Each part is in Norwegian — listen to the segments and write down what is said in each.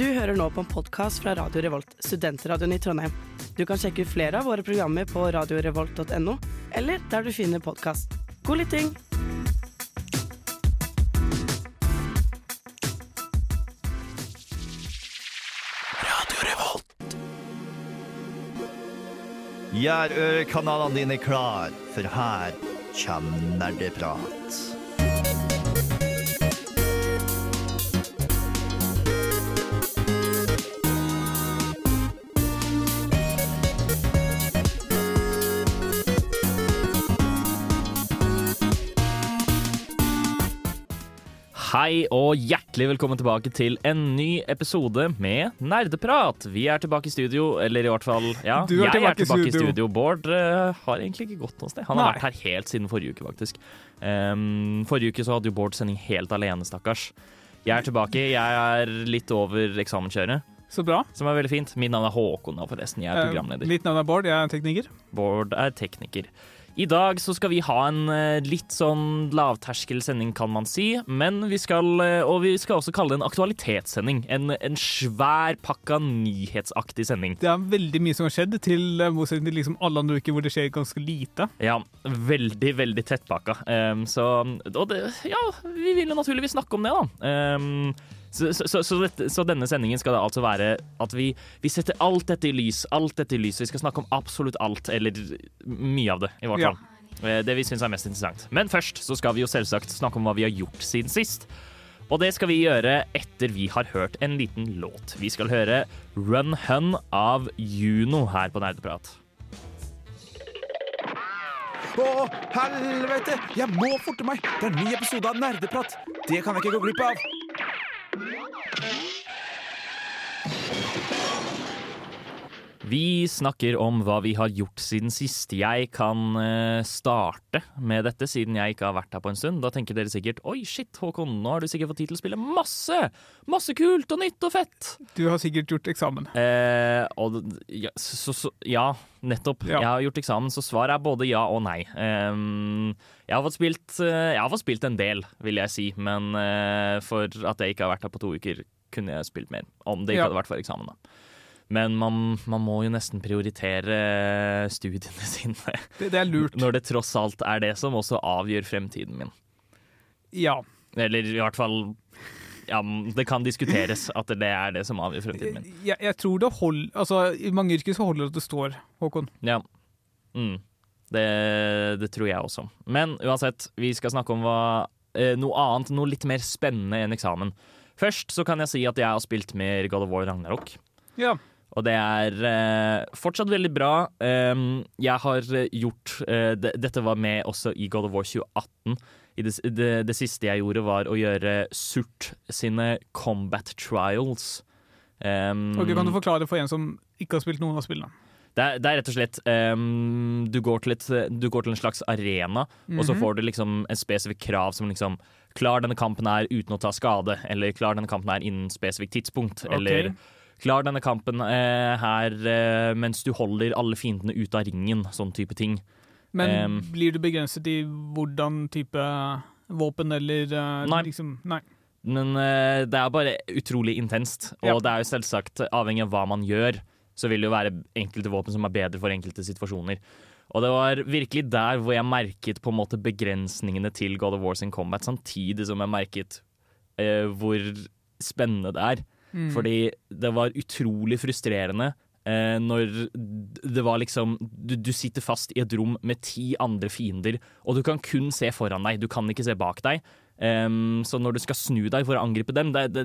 Du hører nå på en podkast fra Radio Revolt, studentradioen i Trondheim. Du kan sjekke ut flere av våre programmer på radiorevolt.no, eller der du finner podkast. God lytting! Gjør ørekanalene dine klar, for her kommer nerdeprat. Hei og hjertelig velkommen tilbake til en ny episode med Nerdeprat. Vi er tilbake i studio, eller i hvert fall Ja, Du er jeg tilbake er tilbake i studio. studio. Bård uh, har egentlig ikke gått noe sted. Han har Nei. vært her helt siden forrige uke, faktisk. Um, forrige uke så hadde jo Bård sending helt alene, stakkars. Jeg er tilbake. Jeg er litt over eksamenskjøret, Så bra. som er veldig fint. Mitt navn er Håkon, forresten. Jeg er programleder. programleder. Mitt navn er Bård, jeg er tekniker. Bård er tekniker. I dag så skal vi ha en eh, litt sånn lavterskelsending, kan man si. Men vi skal, eh, og vi skal også kalle det en aktualitetssending. En, en svær pakka nyhetsaktig sending. Det er veldig mye som har skjedd, til eh, motsetning til liksom alle andre uker hvor det skjer ganske lite. Ja, veldig, veldig tettpakka. Um, så Og det, ja, vi vil jo naturligvis snakke om det, da. Um, så, så, så, så, dette, så denne sendingen skal det altså være at vi, vi setter alt dette i lys. Alt dette i lys. Vi skal snakke om absolutt alt, eller mye av det, i hvert fall. Ja. Det vi syns er mest interessant. Men først så skal vi jo selvsagt snakke om hva vi har gjort siden sist. Og det skal vi gjøre etter vi har hørt en liten låt. Vi skal høre Run Hun av Juno her på Nerdeprat. Å, helvete! Jeg må forte meg! Det er en ny episode av Nerdeprat. Det kan jeg ikke gå glipp av. Yeah. Vi snakker om hva vi har gjort siden sist. Jeg kan eh, starte med dette, siden jeg ikke har vært her på en stund. Da tenker dere sikkert oi, shit, Håkon, nå har du sikkert fått tid til å spille masse! Masse kult og nytt og fett! Du har sikkert gjort eksamen. Eh, og ja, så, så, ja, nettopp. Ja. Jeg har gjort eksamen, så svaret er både ja og nei. Ehm, jeg, har spilt, eh, jeg har fått spilt en del, vil jeg si, men eh, for at jeg ikke har vært her på to uker, kunne jeg spilt mer. Om det ikke Ja. hadde vært for eksamen, da. Men man, man må jo nesten prioritere studiene sine. Det, det er lurt. Når det tross alt er det som også avgjør fremtiden min. Ja. Eller i hvert fall ja, Det kan diskuteres at det er det som avgjør fremtiden min. Jeg, jeg tror det holder Altså, I mange yrker så holder det at det står, Håkon. Ja. Mm. Det, det tror jeg også. Men uansett, vi skal snakke om hva, eh, noe annet, noe litt mer spennende enn eksamen. Først så kan jeg si at jeg har spilt mer God of War Ragnarok. Ja. Og det er eh, fortsatt veldig bra. Um, jeg har eh, gjort uh, det, Dette var med også i God of War 2018. I det, det, det siste jeg gjorde, var å gjøre Surt sine combat trials. Um, okay, Kan du forklare for en som ikke har spilt noen av spillene? det, er, det er rett og slett um, du, går et, du går til en slags arena, og så Mhm. får du liksom en spesifikk krav som liksom Klar denne kampen her uten å ta skade, eller klar denne kampen her innen spesifikt tidspunkt, okay. eller Klar denne kampen eh, her eh, mens du holder alle fiendene ut av ringen, sånn type ting. Men um, blir du begrenset i hvordan type våpen eller uh, Nei. liksom Nei. Men uh, det er bare utrolig intenst, og Ja. det er jo selvsagt avhengig av hva man gjør, så vil det jo være enkelte våpen som er bedre for enkelte situasjoner. Og det var virkelig der hvor jeg merket på en måte begrensningene til God of Wars in combat, samtidig som jeg merket uh, hvor spennende det er. Mm. Fordi det var utrolig frustrerende eh, når det var liksom du, du sitter fast i et rom med ti andre fiender, og du kan kun se foran deg, du kan ikke se bak deg. Um, så når du skal snu deg for å angripe dem, det, det,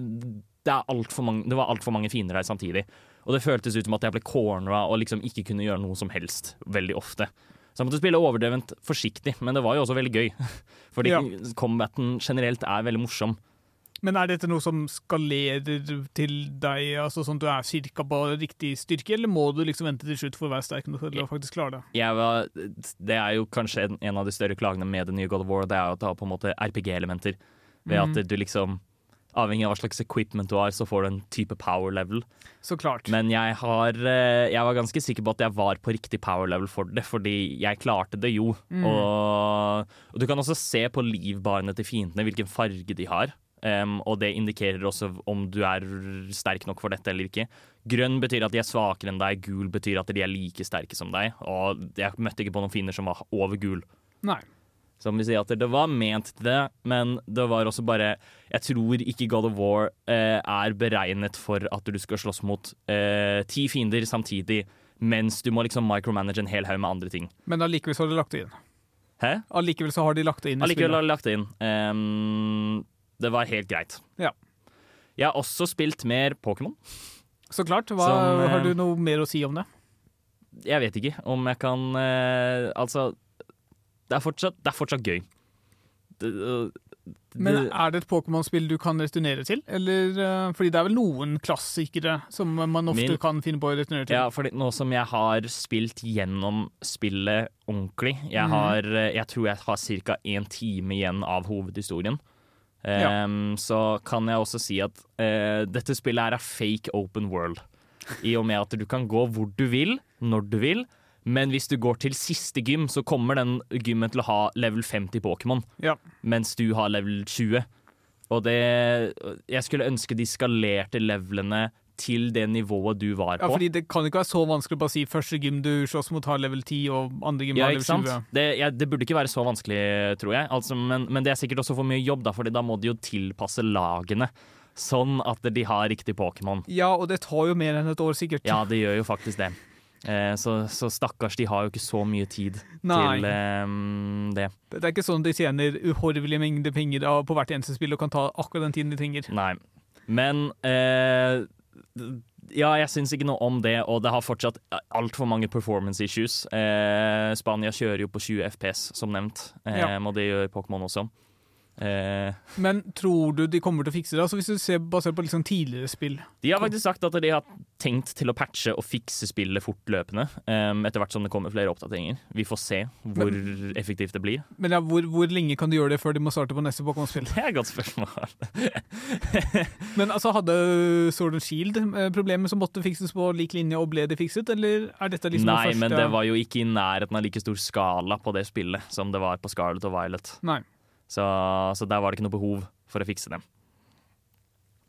det, er alt for mange, det var altfor mange fiender der samtidig. Og det føltes ut som at jeg ble cornera og liksom ikke kunne gjøre noe som helst veldig ofte. Så jeg måtte spille overdrevent forsiktig, men det var jo også veldig gøy. Fordi Ja. combaten generelt er veldig morsom. Men er dette noe som skalerer til deg, altså sånn at du er cirka på riktig styrke, eller må du liksom vente til slutt for å være sterk nok til å faktisk klare det? var, det er jo kanskje en, en av de større klagene med det nye God of War. Det er jo at det har på en måte RPG-elementer. Ved at du liksom Avhengig av hva slags equipment du har, så får du en type power level. Så klart. Men jeg, har, eh, jeg var ganske sikker på at jeg var på riktig power level for det, fordi jeg klarte det jo. Mm. Og, og du kan også se på livbarene til fiendene hvilken farge de har. Em, og det indikerer også om du er sterk nok for dette eller ikke. Grønn betyr at de er svakere enn deg, gul betyr at de er like sterke som deg. Og jeg møtte ikke på noen fiender som var over gul. Nei. Som vil si at det var ment det, men det var også bare Jeg tror ikke God of War eh, er beregnet for at du skal slåss mot eh, ti fiender samtidig, mens du må liksom micromanage en hel haug med andre ting. Men allikevel så har de lagt det inn. Hæ? Allikevel så har de lagt det inn i Allikevel spillet. har de lagt det inn. Ehm, det var helt greit. Ja. Jeg har også spilt mer Pokémon. Så klart. Hva, Som, eh, har du noe mer å si om det? Jeg vet ikke om jeg kan eh, Altså, det er fortsatt, det er fortsatt gøy. Det, det, Men er det et Pokémon-spill du kan returnere til? Eller, eh, fordi det er vel noen klassikere som man ofte Min- kan finne på å returnere til? Ja, fordi nå som jeg har spilt gjennom spillet ordentlig Jeg, har, eh, jeg tror jeg har ca. én time igjen av hovedhistorien. Ehm, Så kan jeg også si at uh, dette spillet er er fake open world. I og med at du kan gå hvor du vil, når du vil. Men hvis du går til siste gym, så kommer den gymmen til å ha level 50 Pokémon. Ja. mens du har level 20. Og det Jeg skulle ønske de skalerte levelene til det nivået du var på. Ja, fordi Det kan ikke være så vanskelig å bare si første gym du slåss mot har level 10, og andre gym har level 20. Det, ja, det burde ikke være så vanskelig, tror jeg. Altså, men, men det er sikkert også for mye jobb, da, Fordi da må de jo tilpasse lagene. Sånn at de har riktig Pokémon. Ja, og det tar jo mer enn et år, sikkert. Ja, det gjør jo faktisk det. Eh, så, så stakkars, de har jo ikke så mye tid Nei. til eh, det. Det er ikke sånn de tjener uhorvelige mengder penger på hvert eneste spill og kan ta akkurat den tiden de trenger. Nei. Men eh, ja, jeg syns ikke noe om det, og det har fortsatt altfor mange performance issues. Eh, Spania kjører jo på 20 FPS, som nevnt, eh, Ja. og det gjør Pokémon også. Eh, Men tror du de kommer til å fikse det? Altså Hvis du ser basert på liksom tidligere spill. de har faktisk sagt at de har tenkt til å patche og fikse spillet fortløpende, Um, etter hvert som det kommer flere oppdateringer. Vi får se hvor effektivt det blir. Men ja, hvor, hvor lenge kan de gjøre det før de må starte på neste Pokémon-spill? Det er et godt spørsmål. Men altså, hadde Sword and Shield eh, problemer som måtte fikses på lik linje, og ble det fikset, eller er dette liksom Nei, det første men det var jo ikke i nærheten av like stor skala på det spillet som det var på Scarlet og Violet. Nei. Så, så der var det ikke noe behov for å fikse det.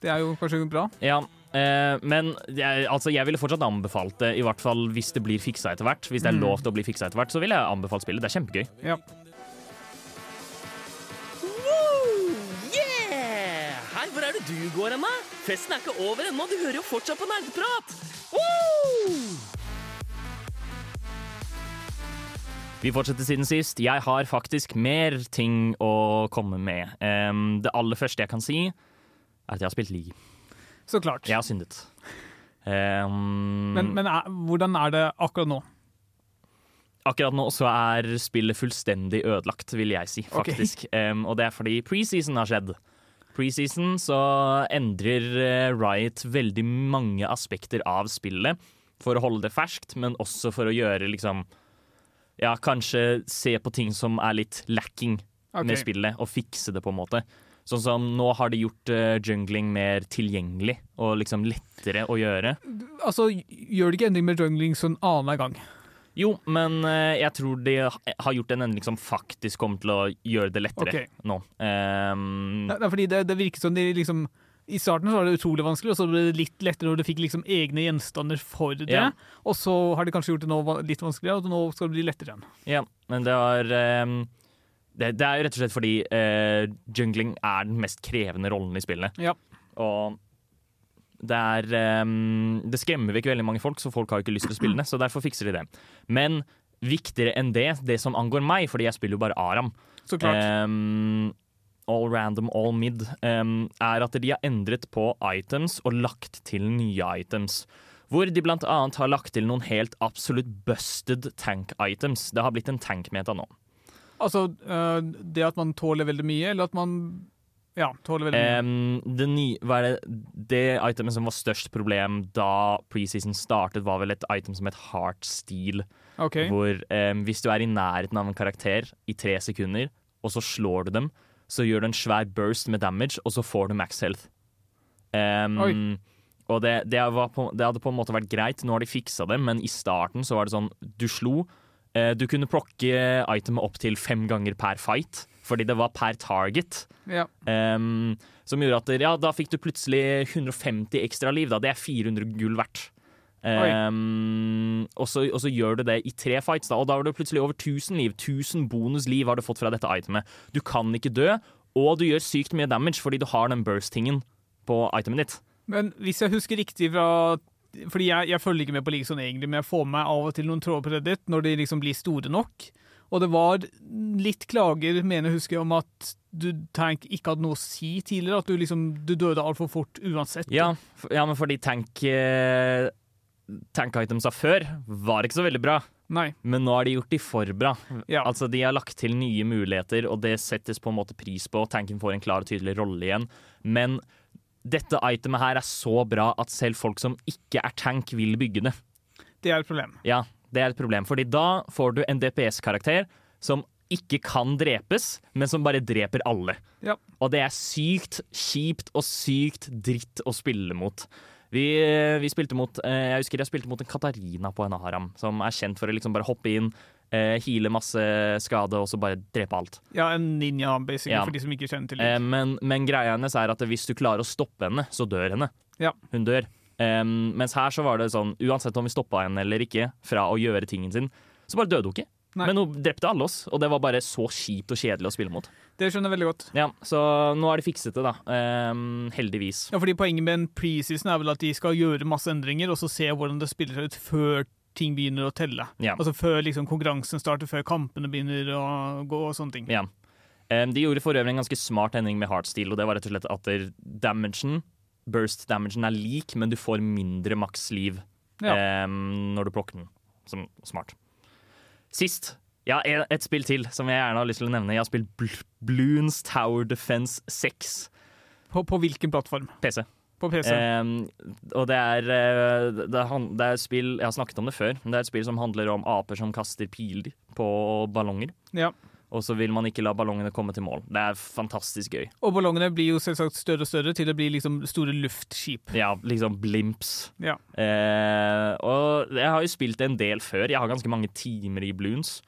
Det er jo kanskje bra. Ja, eh, men jeg, altså, jeg ville fortsatt anbefalt det, i hvert fall hvis det blir fiksa etter hvert. Hvis det er Mm. lov til å bli fiksa etter hvert, så ville jeg anbefalt spillet. Det er kjempegøy. Ja. Hvor er det du går hen, da? Festen er ikke over ennå, du hører jo fortsatt på nerdeprat! Woo! Vi fortsetter siden sist. Jeg har faktisk mer ting å komme med. Um, det aller første jeg kan si, er at jeg har spilt League. Så klart. Jeg har syndet. Um, Men, men er, hvordan er det akkurat nå? Akkurat nå så er spillet fullstendig ødelagt, vil jeg si, faktisk. Okay. Um, og det er fordi preseason har skjedd. Preseason så endrer eh, Riot veldig mange aspekter av spillet for å holde det ferskt, men også for å gjøre liksom Ja, kanskje se på ting som er litt lacking okay. med spillet, og fikse det, på en måte. Sånn som nå har de gjort uh, jungling mer tilgjengelig og liksom lettere å gjøre. Altså, Gjør de ikke endring med jungling sånn annenhver gang? Jo, men uh, jeg tror de har gjort en endring som faktisk kommer til å gjøre det lettere okay. nå. Um, det, det er fordi det, det virker som de liksom I starten så var det utrolig vanskelig, og så ble det litt lettere når du fikk liksom egne gjenstander for det. Ja. Og så har de kanskje gjort det nå litt vanskeligere, og nå skal det bli lettere igjen. ja, men det var um, det, det er rett og slett fordi uh, jungling er den mest krevende rollen i spillene. Ja. Og det er um, Det skremmer vekk veldig mange folk, så folk har jo ikke lyst til å spille det. Så derfor fikser de det. Men viktigere enn det, det som angår meg, fordi jeg spiller jo bare Aram, Så klart. Ehm, all random, all mid, um, er at de har endret på items og lagt til nye items. Hvor de blant annet har lagt til noen helt absolutt busted tank-items. Det har blitt en tank-meta nå. Altså, øh, det at man tåler veldig mye, eller at man Ja, tåler veldig mye. Um, det, nye, det, det itemet som var størst problem da preseason startet, var vel et item som het Heart Steel. Okay. Hvor um, hvis du er i nærheten av en karakter i tre sekunder, og så slår du dem, så gjør du en svær burst med damage, og så får du max health. Um, og det, det, på, det hadde på en måte vært greit. Nå har de fiksa det, men i starten så var det sånn Du slo. eh, Du kunne plukke itemet opp til fem ganger per fight fordi det var per target. Ja. Um, som gjorde at ja, da fikk du plutselig 150 ekstra liv. Da. Det er 400 gull verdt. Ehm, og, så, og så gjør du det i tre fights, da, og da har du plutselig over 1000 liv. 1000 bonusliv har du fått fra dette itemet. Du kan ikke dø, og du gjør sykt mye damage fordi du har den burst-tingen på itemet ditt. Men hvis jeg husker riktig fra Fordi jeg, jeg følger ikke med på League sånn egentlig, men jeg får med meg av og til noen tråder på Reddit når de liksom blir store nok. Og det var litt klager, mener jeg husker, om at du tank ikke hadde noe å si tidligere. At du liksom du døde altfor fort uansett. Ja, ja men fordi tank eh, Tank-itemsa før var ikke så veldig bra. Nei. Men nå har de gjort de for bra. Ja. Altså De har lagt til nye muligheter, og det settes på en måte pris på. Tanken får en klar og tydelig rolle igjen. Men dette itemet her er så bra at selv folk som ikke er tank, vil bygge det. Det er et problem. Ja, det er et problem, fordi da får du en DPS-karakter som ikke kan drepes, men som bare dreper alle. Ja. Og det er sykt kjipt og sykt dritt å spille mot. Vi, vi spilte mot eh, Jeg husker jeg spilte mot en Katarina på en haram, som er kjent for å liksom bare hoppe inn, hile heale masse skade og så bare drepe alt. Ja, en ninja, basically, Ja. for de som ikke kjenner til Eh, det. men, men greia hennes er at hvis du klarer å stoppe henne, så dør henne. Ja. Hun dør. Um, mens her så var det sånn, uansett om vi stoppa henne eller ikke fra å gjøre tingen sin, så bare døde hun ikke. Nei. Men hun drepte alle oss, og det var bare så kjipt og kjedelig å spille mot. Det skjønner jeg veldig godt. Ja, Så nå er de fikset det, da. Um, heldigvis. Ja, fordi Poenget med en preseason er vel at de skal gjøre masse endringer, og så se hvordan det spiller seg ut før ting begynner å telle. Ja. Altså Før liksom konkurransen starter, før kampene begynner å gå og sånne ting. Ja. Um, de gjorde for øvrig en ganske smart endring med Heartsteel, og det var rett og slett at damagen, burst damagen er lik, men du får mindre maks liv Ja. um, når du plukker den. Som smart. Sist ja, et spill til som jeg gjerne har lyst til å nevne. Jeg har spilt Bl Bloons Tower Defense 6 På, på hvilken plattform? PC. På PC? Eh, og det er, eh, det, er, det er spill Jeg har snakket om det før, men det er et spill som handler om aper som kaster piler på ballonger. ja. Og så vil man ikke la ballongene komme til mål. Det er fantastisk gøy. Og ballongene blir jo selvsagt større og større til det blir liksom store luftskip. Ja, liksom blimps. Ja. Eh, og jeg har jo spilt en del før. Jeg har ganske mange timer i Bloons.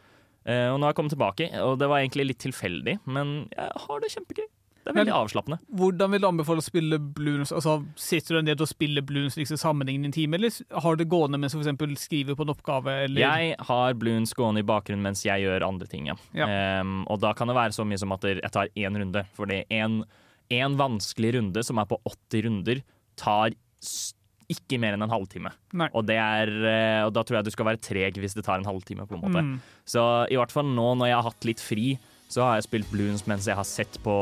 Eh, og nå har jeg kommet tilbake, og det var egentlig litt tilfeldig, men jeg har det kjempegøy. Det er veldig Men- avslappende. Hvordan vil du anbefale å spille blues? Altså, Sitter du ned og spiller blues liksom sammenhengende i en time, eller har du det gående mens du for skriver på en oppgave? Eller? Jeg har blues gående i bakgrunnen mens jeg gjør andre ting. Ja. Ja. Um, og da kan det være så mye som at jeg tar én runde. Fordi en, en vanskelig runde som er på 80 runder, tar ikke mer enn en halvtime. Og, det er, eh, og da tror jeg du skal være treg hvis det tar en halvtime. på en måte. Mm. Så i hvert fall nå når jeg har hatt litt fri, så har jeg spilt Bloons mens jeg har sett på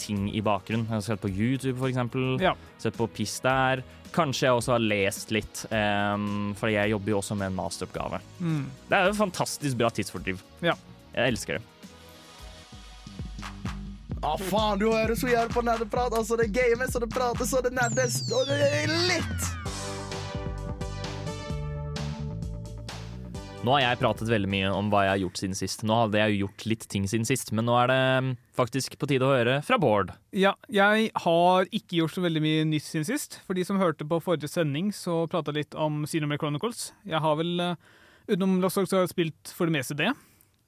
ting i bakgrunnen. Jeg har sett på YouTube, for eksempel. Ja. Sett på piss der. Kanskje jeg også har lest litt, um, for jeg jobber jo også med en masteroppgave. Mm. Det er jo fantastisk bra tidsfordriv. Ja. Jeg elsker det. Ja, faen, du hører så jævlig på nerdeprat. Altså, det games, og det prates, og det nerdes, og det er litt. Nå har jeg pratet veldig mye om hva jeg har gjort siden sist. Nå hadde jeg jo gjort litt ting siden sist, men nå er det um, faktisk på tide å høre fra Bård. Ja, jeg har ikke gjort så veldig mye nytt siden sist. For de som hørte på forrige sending, så prata jeg litt om Xenoblade Chronicles. Jeg har vel, uh, utenom Lost Ark, så har jeg spilt for det meste det.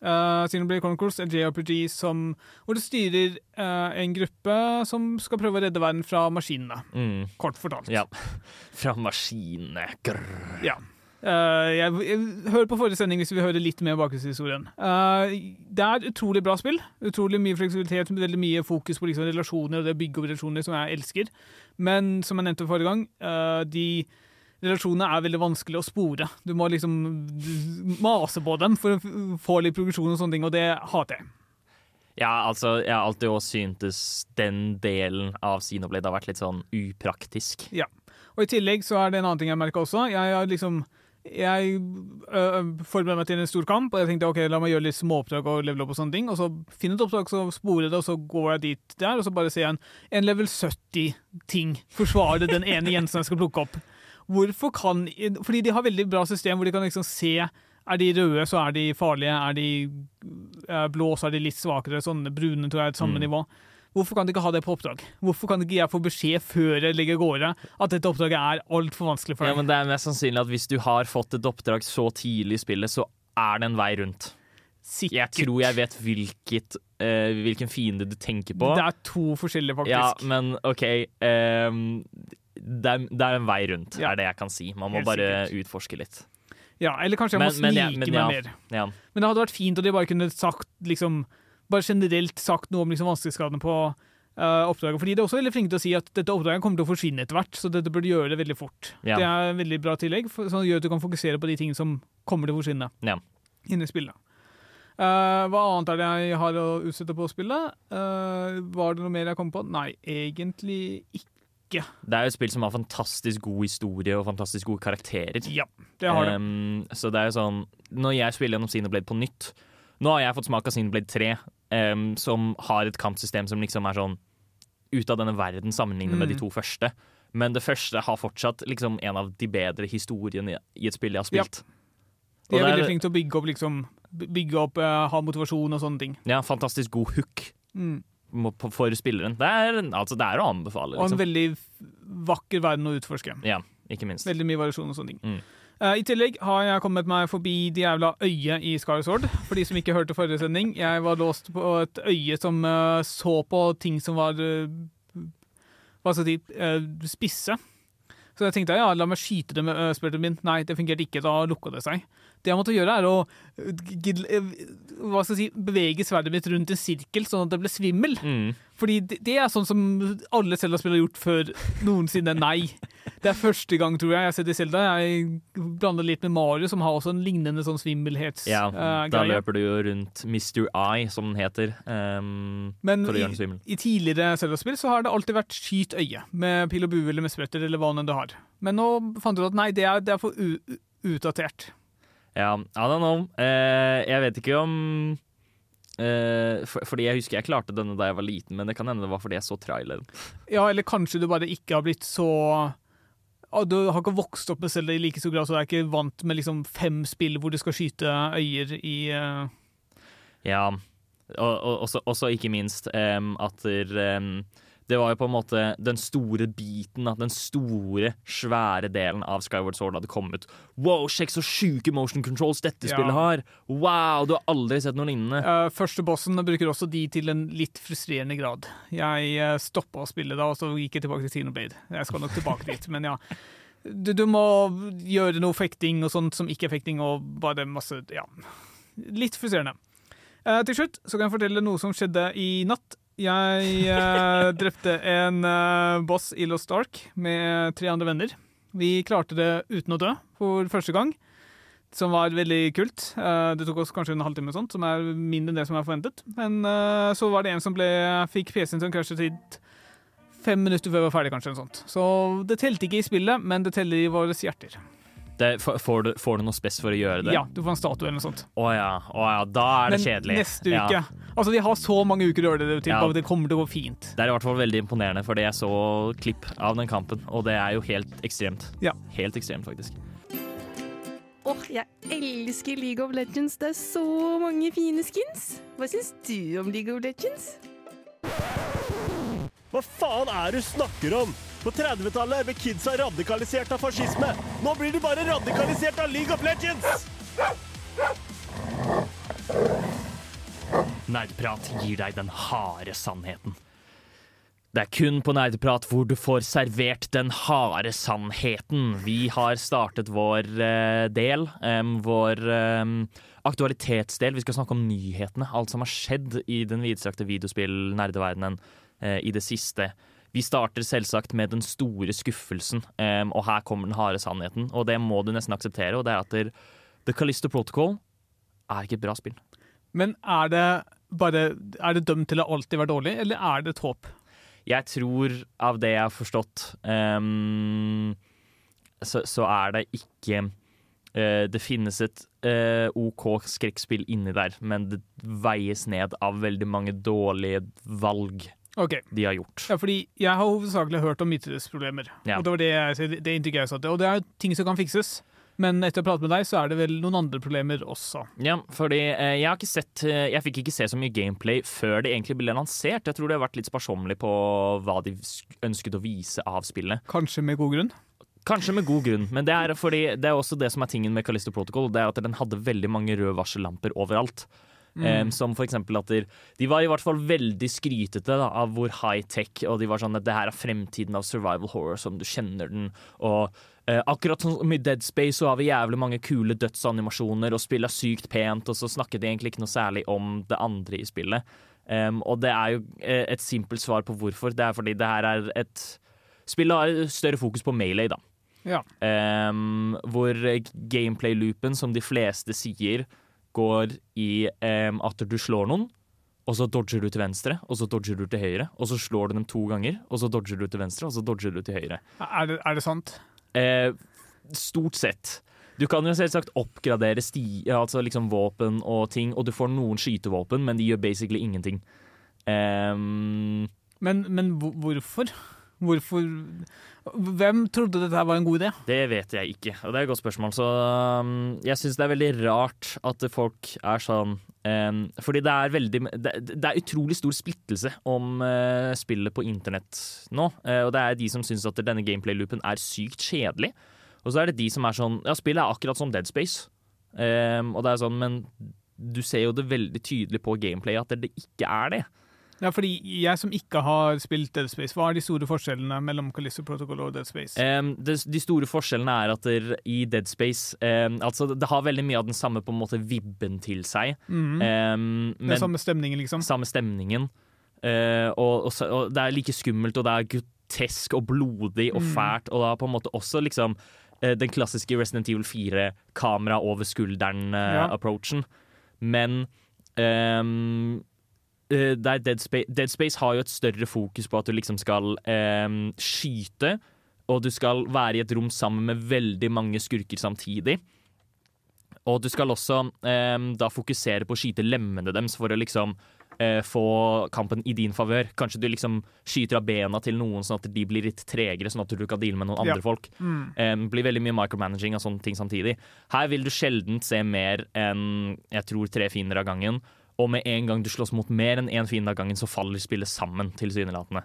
Uh, Xenoblade Chronicles, er JRPG som, hvor du styrer uh, en gruppe som skal prøve å redde verden fra maskinene. Mm. Kort fortalt. Ja. Fra maskinene. Grrr. Ja. Eh, jeg, jeg hører på forrige sending hvis vi hører litt mer bakgrunnshistorien. Eh, det er et utrolig bra spill. Utrolig mye fleksibilitet, veldig mye fokus på liksom, relasjoner og det å bygge opp relasjoner som jeg elsker. Men som jeg nevnte forrige gang, eh, de relasjonene er veldig vanskelig å spore. Du må liksom mase på dem for å få litt progresjon og sånne ting, og det hater jeg. Ja, altså, jeg har alltid også syntes den delen av Sinoblade har vært litt sånn upraktisk. Ja. Og i tillegg så er det en annen ting jeg merka også. Jeg har liksom jeg øh, forberedte meg til en stor kamp, og jeg tenkte ok, la meg gjøre litt småoppdrag og level opp og sånne ting. Og så finner jeg et oppdrag, så sporer jeg det, og så går jeg dit der, og så bare ser jeg en, en level 70-ting. Forsvare den ene gjenstanden jeg skal plukke opp. Hvorfor kan Fordi de har veldig bra system hvor de kan liksom se Er de røde, så er de farlige. Er de øh, blå, så er de litt svakere. Sånne brune tror jeg er et samme Mm. nivå. Hvorfor kan de ikke ha det på oppdrag? Hvorfor kan ikke jeg få beskjed før jeg i gårde at dette oppdraget er altfor vanskelig for deg? Ja, men Det er mest sannsynlig at hvis du har fått et oppdrag så tidlig i spillet, så er det en vei rundt. sikkert. Jeg tror jeg vet hvilket, uh, hvilken fiende du tenker på. Det er to forskjellige, faktisk. Ja, men OK Um, det, er, det er en vei rundt, Ja. er det jeg kan si. Man må Helt bare sikkert. utforske litt. Ja, eller kanskje jeg må Men- men ja, snike men meg ja. mer. Men det hadde vært fint om de bare kunne sagt liksom, bare generelt sagt noe om liksom, vanskelighetsgradene på uh, oppdraget. Fordi de er også veldig flinke til å si at dette oppdraget kommer til å forsvinne etter hvert, så dette burde gjøre det veldig fort. Ja. Det er en veldig bra tillegg, for, som gjør at du kan fokusere på de tingene som kommer til å forsvinne Ja. inne i spillet. Uh, hva annet er det jeg har å utsette på spillet? Uh, var det noe mer jeg kom på? Nei, egentlig ikke. Det er jo et spill som har fantastisk god historie og fantastisk gode karakterer. Ja, det har det. Um, så det er jo sånn Når jeg spiller gjennom Sinoblade på nytt Nå har jeg fått smak av Sinoblade 3, ehm, som har et kampsystem som liksom er sånn ut av denne verden sammenlignet med de Mm. to første. Men det første har fortsatt liksom en av de bedre historiene i et spill jeg har Ja. spilt. De er veldig flinke til å bygge opp, liksom, bygge opp uh, ha motivasjon og sånne ting. Ja, fantastisk god hook Mm. for spilleren. Det er, altså, det er å anbefale, Og en liksom. veldig vakker verden å utforske. Ja, ikke minst. Veldig mye variasjon og sånne ting. Mm. Eh, I tillegg har jeg kommet meg forbi det jævla øyet i Skyward For de som ikke hørte forrige sending. Jeg var låst på et øye som eh, så på ting som var uh, Hva skal jeg si eh, spisse. Så jeg tenkte ja, la meg skyte det med spurten min. Nei, det fungerte ikke. Da lukka det seg. Det jeg måtte gjøre, er å eh, si, bevege sverdet mitt rundt en sirkel, sånn at det ble svimmel. Mm. Fordi det, det er sånn som alle Zelda-spill har gjort før noensinne. Nei. Det er første gang, tror jeg, jeg har sett i Zelda. Jeg blander litt med Mario, som har også en lignende sånn svimmelhetsgreie. Ja, da løper du jo rundt Mr. Eye, som den heter, um, Men for å i, gjøre den svimmel. i tidligere Zelda-spill så har det alltid vært skyt øye, med pil og bue eller med spretter eller hva nå enn du har. Men nå fant du ut at nei, det er, det er for utdatert. Ja, I don't know. Eh, jeg vet ikke om eh, for, Fordi jeg husker jeg klarte denne da jeg var liten, men det kan hende det var fordi jeg så traileren. Ja, eller kanskje du bare ikke har blitt så Du har ikke vokst opp med Selda i like stor grad, så du er ikke vant med liksom fem spill hvor du skal skyte øyer i eh, Ja, og, og også, også ikke minst um, at der, em, det var jo på en måte den store biten, at den store, svære delen av Skyward Sword hadde kommet. Wow, sjekk så sjuke motion controls dette Ja. spillet har! Wow, du har aldri sett noe lignende. Uh, første bossen bruker også de til en litt frustrerende grad. Jeg uh, stoppa å spille da, og så gikk jeg tilbake til Xenoblade. Jeg skal nok tilbake dit, men ja. Du, du må gjøre noe fekting og sånt som ikke er fekting, og bare masse Ja. Litt frustrerende. Uh, til slutt så kan jeg fortelle noe som skjedde i natt. Jeg eh, drepte en eh, boss i Lost Ark med tre andre venner. Vi klarte det uten å dø for første gang som var veldig kult. Eh, det tok oss kanskje en halvtime, sånt, som er mindre enn det som er forventet. Men eh, så var det en som ble, fikk PC-en sin krasjetid fem minutter før vi var ferdig, kanskje. eller sånt. Så det telte ikke i spillet, men det teller i våre hjerter. Det, får, du, får du noe spes for å gjøre det? Ja, du får en statue eller noe sånt. Å ja, å ja, da er det men kjedelig. neste Ja. uke Altså, de har så mange uker å gjøre det til, Ja. det kommer til å gå fint. Det er i hvert fall veldig imponerende, fordi jeg så klipp av den kampen, og det er jo helt ekstremt. Ja. Helt ekstremt, faktisk. Åh, jeg elsker League of Legends. Det er så mange fine skins. Hva syns du om League of Legends? Hva faen er det du snakker om? På 30-tallet ble kidsa radikalisert av fascisme. Nå blir de bare radikalisert av League of Legends! Nerdprat gir deg den harde sannheten. Det er kun på Nerdprat hvor du får servert den harde sannheten. Vi har startet vår eh, del, um, vår um, aktualitetsdel. Vi skal snakke om nyhetene, alt som har skjedd i den vidstrakte videospill-nerdeverdenen eh, i det siste. Vi starter selvsagt med den store skuffelsen, um, og her kommer den harde sannheten. Og det må du nesten akseptere, og det er at der, The Callisto Protocol er ikke et bra spill. Men er det bare Er det dømt til å alltid være dårlig, eller er det et håp? Jeg tror, av det jeg har forstått, um, så, så er det ikke uh, Det finnes et uh, OK skrekkspill inni der, men det veies ned av veldig mange dårlige valg OK. de har gjort. Ja, fordi jeg har hovedsakelig hørt om midtidesproblemer. Ja. Og det var det, jeg, det jeg satte. Og det er ting som kan fikses. Men etter å prate med deg, så er det vel noen andre problemer også. Ja, fordi eh, jeg har ikke sett eh, Jeg fikk ikke se så mye gameplay før det egentlig ble lansert. Jeg tror de har vært litt sparsommelig på hva de ønsket å vise av spillet. Kanskje med god grunn. Kanskje med god grunn, men det er, fordi, det er også det som er tingen med Callisto Protocol. Det er at den hadde veldig mange røde varsellamper overalt. Em, som for eksempel at de, var i hvert fall veldig skrytete da, av hvor high-tech, og de var sånn at det her er fremtiden av survival horror som du kjenner den. Og uh, akkurat som i Dead Space så har vi jævlig mange kule dødsanimasjoner, og spillet er sykt pent, og så snakket de egentlig ikke noe særlig om det andre i spillet. Um, og det er jo eh, et simpelt svar på hvorfor. Det er fordi det her er et Spillet har større fokus på melee, da. Ja. Um, hvor gameplay-loopen, som de fleste sier, går i at du slår noen, og så dodger du til venstre, og så dodger du til høyre, og så slår du dem to ganger, og så dodger du til venstre, og så dodger du til høyre. Er det, er det sant? Eh, stort sett. Du kan jo selvsagt oppgradere sti, altså liksom våpen og ting, og du får noen skytevåpen, men de gjør basically ingenting. Um, Men, men hvorfor? Hvorfor Hvem trodde dette var en god idé? Det vet jeg ikke, og det er et godt spørsmål. Så um, jeg syns det er veldig rart at folk er sånn um, Fordi det er veldig Det, det er utrolig stor splittelse om uh, spillet på internett nå. Uh, og det er de som syns at denne gameplay-loopen er sykt kjedelig. Og så er det de som er sånn Ja, spillet er akkurat som Dead Space. Um, og det er sånn, men du ser jo det veldig tydelig på gameplay at det ikke er det. Ja, fordi jeg som ikke har spilt Dead Space, hva er de store forskjellene mellom Callisto Protocol og Dead Space? Um, det, de store forskjellene er at der, i Dead Space um, altså Det har veldig mye av den samme på en måte vibben til seg. Mm. Um, men samme stemningen, liksom? samme stemningen. Uh, og, og, og det er like skummelt, og det er grotesk og blodig og Mm. fælt. Og det er på en måte også liksom uh, den klassiske Resident Evil 4-kamera over skulderen-approachen. Men um, der Dead, Space, Dead Space har jo et større fokus på at du liksom skal em, skyte, og du skal være i et rom sammen med veldig mange skurker samtidig. Og du skal også em, da fokusere på å skyte lemmene deres for å liksom eh, få kampen i din favør. Kanskje du liksom skyter av bena til noen sånn at de blir litt tregere, sånn at du kan deale med noen Ja. andre folk. Mm. Um, blir veldig mye micromanaging av sånne ting samtidig. Her vil du sjelden se mer enn jeg tror tre fiender av gangen. Og med en gang du slåss mot mer enn én fiende av gangen, så faller spillet sammen. tilsynelatende.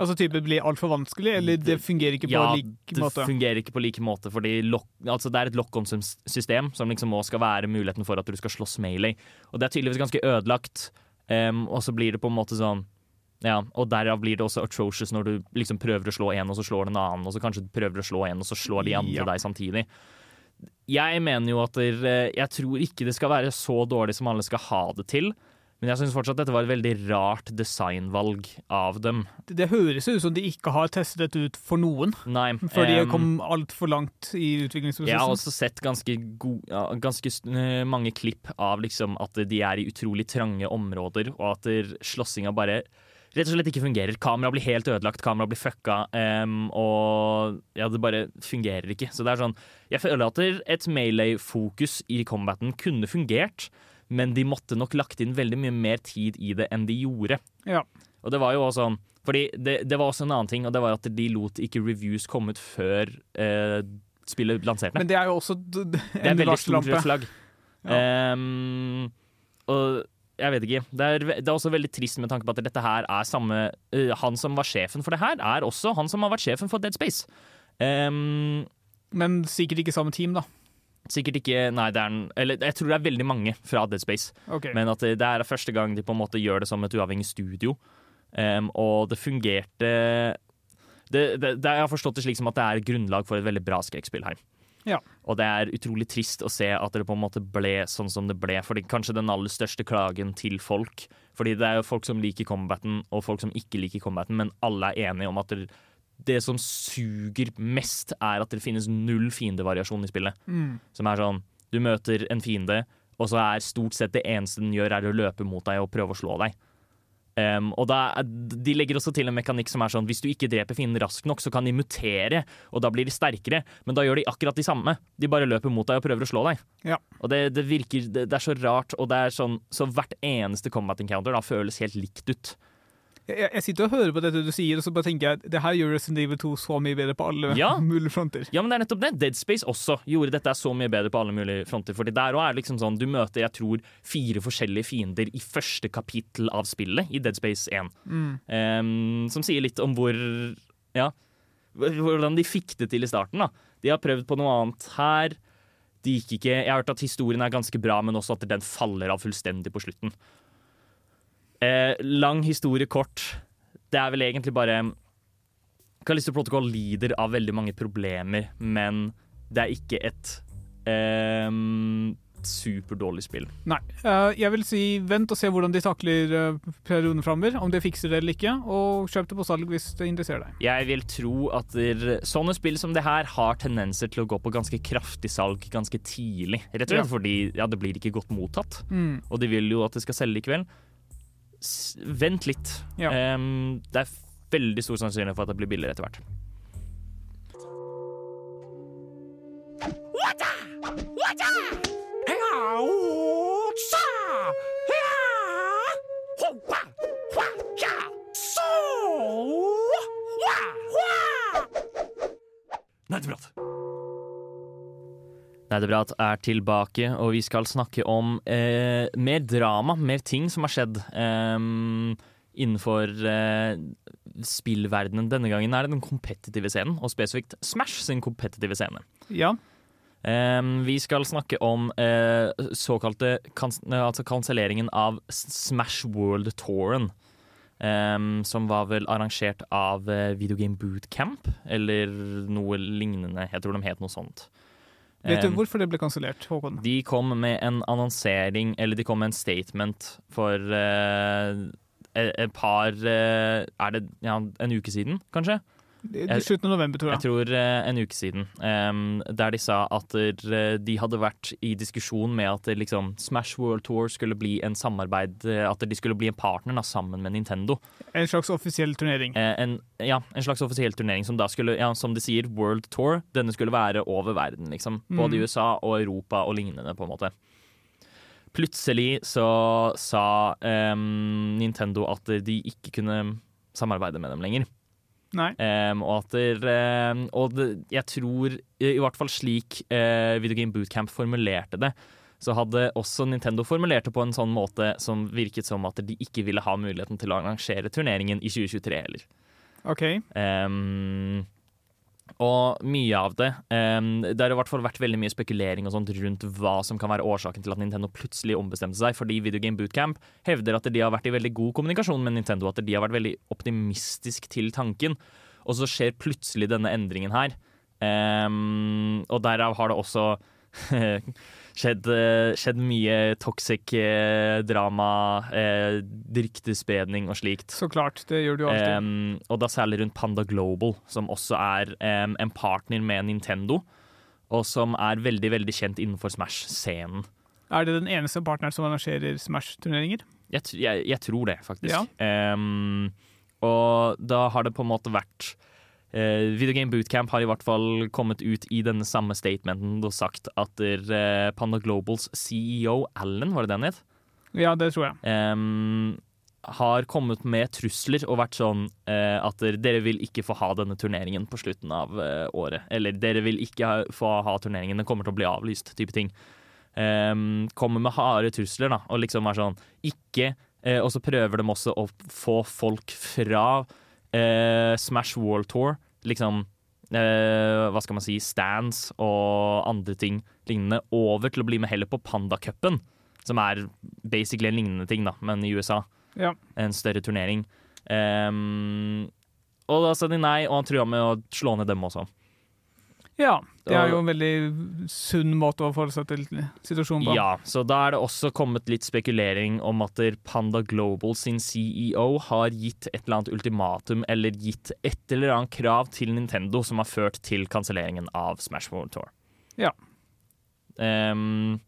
Altså type blir altfor vanskelig, eller det fungerer ikke på Ja, lik det fungerer ikke på like måte, fordi lock, altså det er et lock-on-system som liksom også skal være muligheten for at du skal slåss melee. Og det er tydeligvis ganske ødelagt, um, og så blir det på en måte sånn ja, og derav blir det også atrocious når du liksom prøver å slå en, og så slår den annen, og så kanskje du prøver å slå en, og så slår de andre Ja. deg samtidig. Jeg mener jo at der, jeg tror ikke det skal være så dårlig som alle skal ha det til, men jeg syns fortsatt dette var et veldig rart designvalg av dem. Det, det høres ut som de ikke har testet dette ut for noen, Nei. før de em, kom altfor langt i utviklingsprosessen. Jeg har også sett ganske, go ja, ganske eh, mange klipp av liksom at de er i utrolig trange områder, og at slåssinga bare rett og slett ikke fungerer. Kameraet blir helt ødelagt, kameraet blir fucka, um, og ja, det bare fungerer ikke. Så det er sånn Jeg føler at et melee-fokus i combaten kunne fungert, men de måtte nok lagt inn veldig mye mer tid i det enn de gjorde. Ja. Og det var jo også Fordi det, det var også en annen ting, og det var at de lot ikke reviews komme ut før eh, spillet lanserte. Men det er jo også en Det er veldig stort flagg. Ja. Ehm, og jeg vet ikke. Det er, det er også veldig trist med tanke på at dette her er samme uh, Han som var sjefen for det her, er også han som har vært sjefen for Dead Space. Um, Men sikkert ikke samme team, da. sikkert ikke Nei, det er Eller jeg tror det er veldig mange fra Dead Space. Okay. Men at det, det er første gang de på en måte gjør det som et uavhengig studio. Um, og det fungerte det, det, det, Jeg har forstått det slik som at det er grunnlag for et veldig bra skrekkspill her. Ja. Og det er utrolig trist å se at det på en måte ble sånn som det ble. Fordi kanskje den aller største klagen til folk Fordi det er jo folk som liker combaten, og folk som ikke liker combaten, men alle er enige om at det, det som suger mest, er at det finnes null fiendevariasjon i spillet. Mm. Som er sånn Du møter en fiende, og så er stort sett det eneste den gjør, er å løpe mot deg og prøve å slå deg. Um, og er- De legger også til en mekanikk som er sånn hvis du ikke dreper fienden raskt nok, så kan de mutere, og da blir de sterkere. Men da gjør de akkurat de samme. De bare løper mot deg og prøver å slå deg. Ja. Og det, det virker det, det er så rart, og det er sånn så hvert eneste combat encounter da føles helt likt ut. Jeg, jeg sitter og hører på dette du sier, og så bare tenker jeg det her gjør Resident Evil 2 så mye bedre på alle Ja. mulige fronter. Ja, men det er nettopp det. Dead Space også gjorde dette så mye bedre på alle mulige fronter. Fordi der også er det liksom sånn, Du møter jeg tror, fire forskjellige fiender i første kapittel av spillet i Dead Space 1. Mm. Um, som sier litt om hvor Ja, hvordan de fikk det til i starten. da. De har prøvd på noe annet her. De gikk ikke Jeg har hørt at historien er ganske bra, men også at den faller av fullstendig på slutten. Eh, lang historie kort. Det er vel egentlig bare Kalisto Protocol lider av veldig mange problemer, men det er ikke et eh, superdårlig spill. Nei. Eh, jeg vil si vent og se hvordan de takler uh, perioden framover. Om det fikser det eller ikke. Og kjøp det på salg hvis det interesserer deg. Jeg vil tro at sånne spill som det her har tendenser til å gå på ganske kraftig salg ganske tidlig. Rett og slett Ja. fordi ja, det blir ikke godt mottatt. Mm. Og de vil jo at det skal selge likevel. Vent litt. Ja. Um, det er veldig stor sannsynlighet for at det blir billigere etter hvert. Nerdeprat. Nerdeprat er tilbake, og vi skal snakke om eh, mer drama, mer ting som har skjedd eh, innenfor eh, spillverdenen. Denne gangen er det den kompetitive scenen, og spesifikt Smash sin kompetitive scene. Ja. Ehm, vi skal snakke om eh, såkalte kans altså kanselleringen av Smash World Touren. ehm, som var vel arrangert av eh, Videogame Bootcamp, eller noe lignende. Jeg tror de het noe sånt. Vet du hvorfor det ble kansellert, de kom med en annonsering, eller de kom med en statement for uh, et par uh, Er det ja, en uke siden, kanskje? I slutten av november, tror Jeg jeg. tror eh, en uke siden. der de sa at eh, de hadde vært i diskusjon med at eh, liksom, Smash World Tour skulle bli en samarbeid At de skulle bli en partner da, sammen med Nintendo. En slags offisiell turnering. En, ja, en slags offisiell turnering som da skulle, ja, som de sier, World Tour. Denne skulle være over verden, liksom. Både i Mm. USA og Europa og lignende, på en måte. Plutselig så sa um, Nintendo at de ikke kunne samarbeide med dem lenger. Nei. Em, og at der, um, Og det, jeg tror, i hvert fall slik uh, Videogame Bootcamp formulerte det, så hadde også Nintendo formulert det på en sånn måte som virket som at de ikke ville ha muligheten til å arrangere turneringen i 2023 heller. OK. Em, og mye av det um, Det har i hvert fall vært veldig mye spekulering og sånt rundt hva som kan være årsaken til at Nintendo plutselig ombestemte seg, fordi Videogame Bootcamp hevder at de har vært i veldig god kommunikasjon med Nintendo, at de har vært veldig optimistisk til tanken. Og så skjer plutselig denne endringen her. Um, og derav har det også skjedd, eh, skjedd mye toxic eh, drama, eh, ryktespredning og slikt. Så klart. Det gjør du alltid. Um, og da særlig rundt Panda Global, som også er um, en partner med Nintendo. Og som er veldig veldig kjent innenfor Smash-scenen. Er det den eneste partneren som arrangerer Smash-turneringer? Jeg, jeg, jeg tror det, faktisk. Ja. Um, og da har det på en måte vært uh, Videogame Bootcamp har i hvert fall kommet ut i denne samme statementen og sagt at der, eh, Panda Globals CEO, Allen, var det den het? Ja, det tror jeg. Um, har kommet med trusler og vært sånn uh, at dere vil ikke få ha denne turneringen på slutten av uh, året. Eller dere vil ikke ha, få ha turneringen, den kommer til å bli avlyst, type ting. Um, kommer med harde trusler, da, og liksom er sånn ikke eh, Og så prøver de også å få folk fra eh, Smash World Tour, liksom eh, hva skal man si, stands og andre ting lignende, over til å bli med heller på Pandacupen, som er basically en lignende ting, da, men i USA. Ja. En større turnering. Um, og da sa de nei, og han trua med å slå ned dem også. Ja. Det er jo en veldig sunn måte å forholde seg til situasjonen på. Ja, så da er det også kommet litt spekulering om at Panda Global sin CEO har gitt et eller annet ultimatum eller gitt et eller annet krav til Nintendo som har ført til kanselleringen av Smash World Tour. Ja. Um,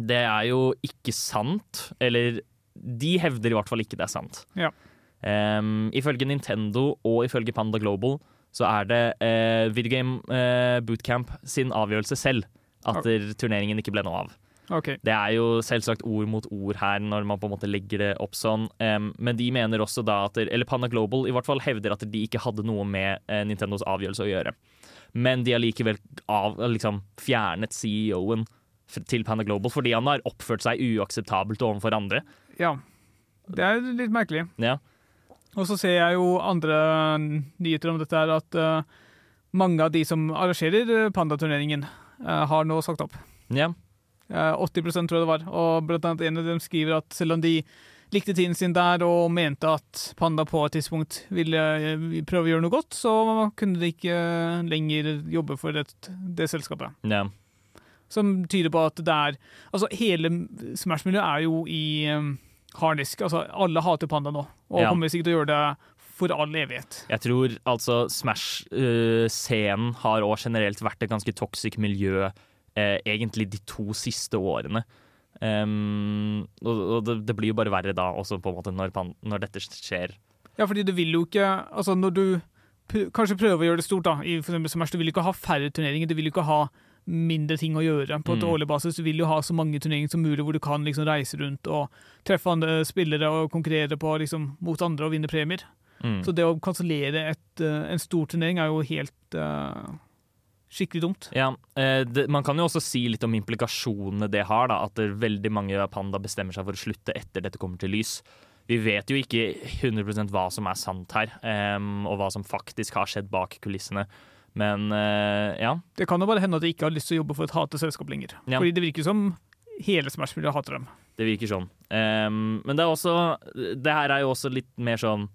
det er jo ikke sant, eller de hevder i hvert fall ikke det er sant. Ja. Um, ifølge Nintendo og ifølge Panda Global så er det eh, Videogame eh, Bootcamp sin avgjørelse selv at okay. turneringen ikke ble noe av. Okay. Det er jo selvsagt ord mot ord her når man på en måte legger det opp sånn, Um, men de mener også da at Eller Panda Global i hvert fall hevder at de ikke hadde noe med eh, Nintendos avgjørelse å gjøre. Men de har likevel av, liksom, fjernet CEO-en til Panda Global fordi han har oppført seg uakseptabelt overfor andre. Ja. Det er litt merkelig. Ja. Og så ser jeg jo andre nyheter om dette her, at uh, mange av de som arrangerer eh, pandaturneringen, uh, har nå sagt opp. Ja. Uh, 80 tror jeg det var. Og blant annet en av dem skriver at selv om de likte tiden sin der og mente at Panda på et tidspunkt ville eh, prøve å gjøre noe godt, så kunne de ikke lenger jobbe for det, det selskapet. ja. Som tyder på at det er Altså, hele Smash-miljøet er jo i harddisk. Altså, alle hater Panda nå, og Ja. kommer sikkert til å gjøre det for all evighet. Jeg tror altså Smash-scenen har òg generelt vært et ganske toxic miljø uh, egentlig de to siste årene. Um, og og det, det blir jo bare verre da, også på en måte når, pan- når dette skjer. Ja, fordi du vil jo ikke Altså, når du pr kanskje prøver å gjøre det stort, da, i for Smash, du vil ikke ha færre turneringer, du vil ikke ha mindre ting å gjøre på et Mm. årlig basis. Du vil jo ha så mange turneringer som mulig hvor du kan liksom reise rundt og treffe andre spillere og konkurrere på, liksom, mot andre og vinne premier. Mm. Så det å kansellere eh, en stor turnering er jo helt uh, skikkelig dumt. Ja, eh, det, Man kan jo også si litt om implikasjonene det har. da, At det, veldig mange Panda bestemmer seg for å slutte etter dette kommer til lys. Vi vet jo ikke 100 hva som er sant her, um, og hva som faktisk har skjedd bak kulissene. Men eh, ja. Det kan jo bare hende at de ikke har lyst til å jobbe for et hatet selskap lenger. Ja. Fordi det virker som hele Smash-miljøet hater dem. Det virker sånn. Um, men det er også Det her er jo også litt mer sånn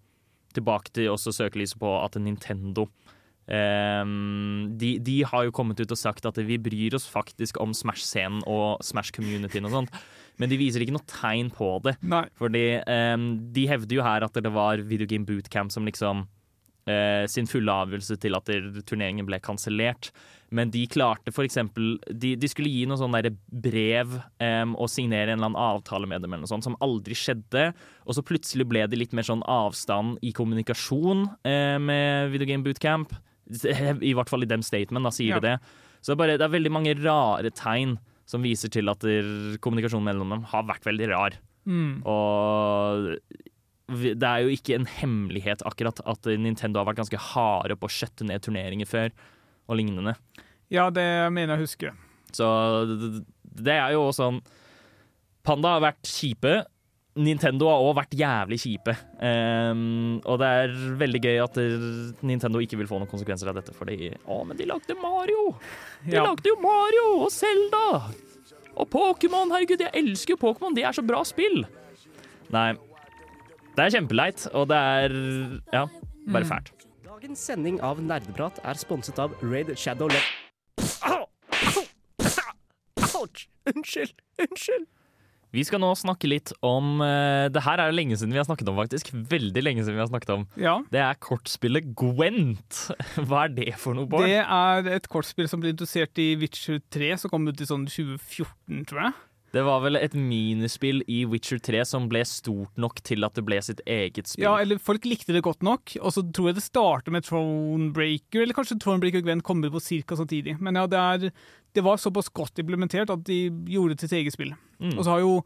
Tilbake til også søkelyset på at Nintendo um, de, de har jo kommet ut og sagt at vi bryr oss faktisk om Smash-scenen og Smash-communityen og sånt, men de viser ikke noe tegn på det. Nei. Fordi um, de hevder jo her at det var Video Game Bootcamp som liksom sin fulle avgjørelse til at turneringen ble kansellert. Men de klarte eksempel De, de skulle gi noe sånn brev um, og signere en eller annen avtale med dem, eller noe sånt, som aldri skjedde. Og så plutselig ble det litt mer sånn avstand i kommunikasjon eh, med Video Game Bootcamp. I hvert fall i dem statement, da sier Ja. de det. Så det er, bare, det er veldig mange rare tegn som viser til at der, kommunikasjonen mellom dem har vært veldig rar. Mm. Og det er jo ikke en hemmelighet akkurat at Nintendo har vært ganske harde på å skjøtte ned turneringer før, og lignende. Ja, det mener jeg å huske. Så det- det er jo sånn Panda har vært kjipe. Nintendo har òg vært jævlig kjipe. Um, og det er veldig gøy at Nintendo ikke vil få noen konsekvenser av dette, fordi Å, men de lagde Mario! De Ja. lagde jo Mario og Zelda! Og Pokémon! Herregud, jeg elsker jo Pokémon! De er så bra spill! Nei. Det er kjempeleit, og det er Ja, bare Mm. fælt. Dagens sending av Nerdeprat er sponset av Raid Shadow Le... Ouch! Unnskyld! Unnskyld! Vi skal nå snakke litt om uh, Det her er det lenge siden vi har snakket om, faktisk. Veldig lenge siden vi har snakket om. Ja. Det er kortspillet Gwent. Hva er det for noe, Bård? Det er et kortspill som ble introdusert i Witcher 3, som kom ut i sånn 2014, tror jeg. Det var vel et minispill i Witcher 3 som ble stort nok til at det ble sitt eget spill. Ja, eller folk likte det godt nok, og så tror jeg det starter med Thronebreaker, eller kanskje Thronebreaker og Gwen kommer på ca. samtidig. Men ja, det, er, det var såpass godt implementert at de gjorde det til sitt eget spill. Mm. Og så har jo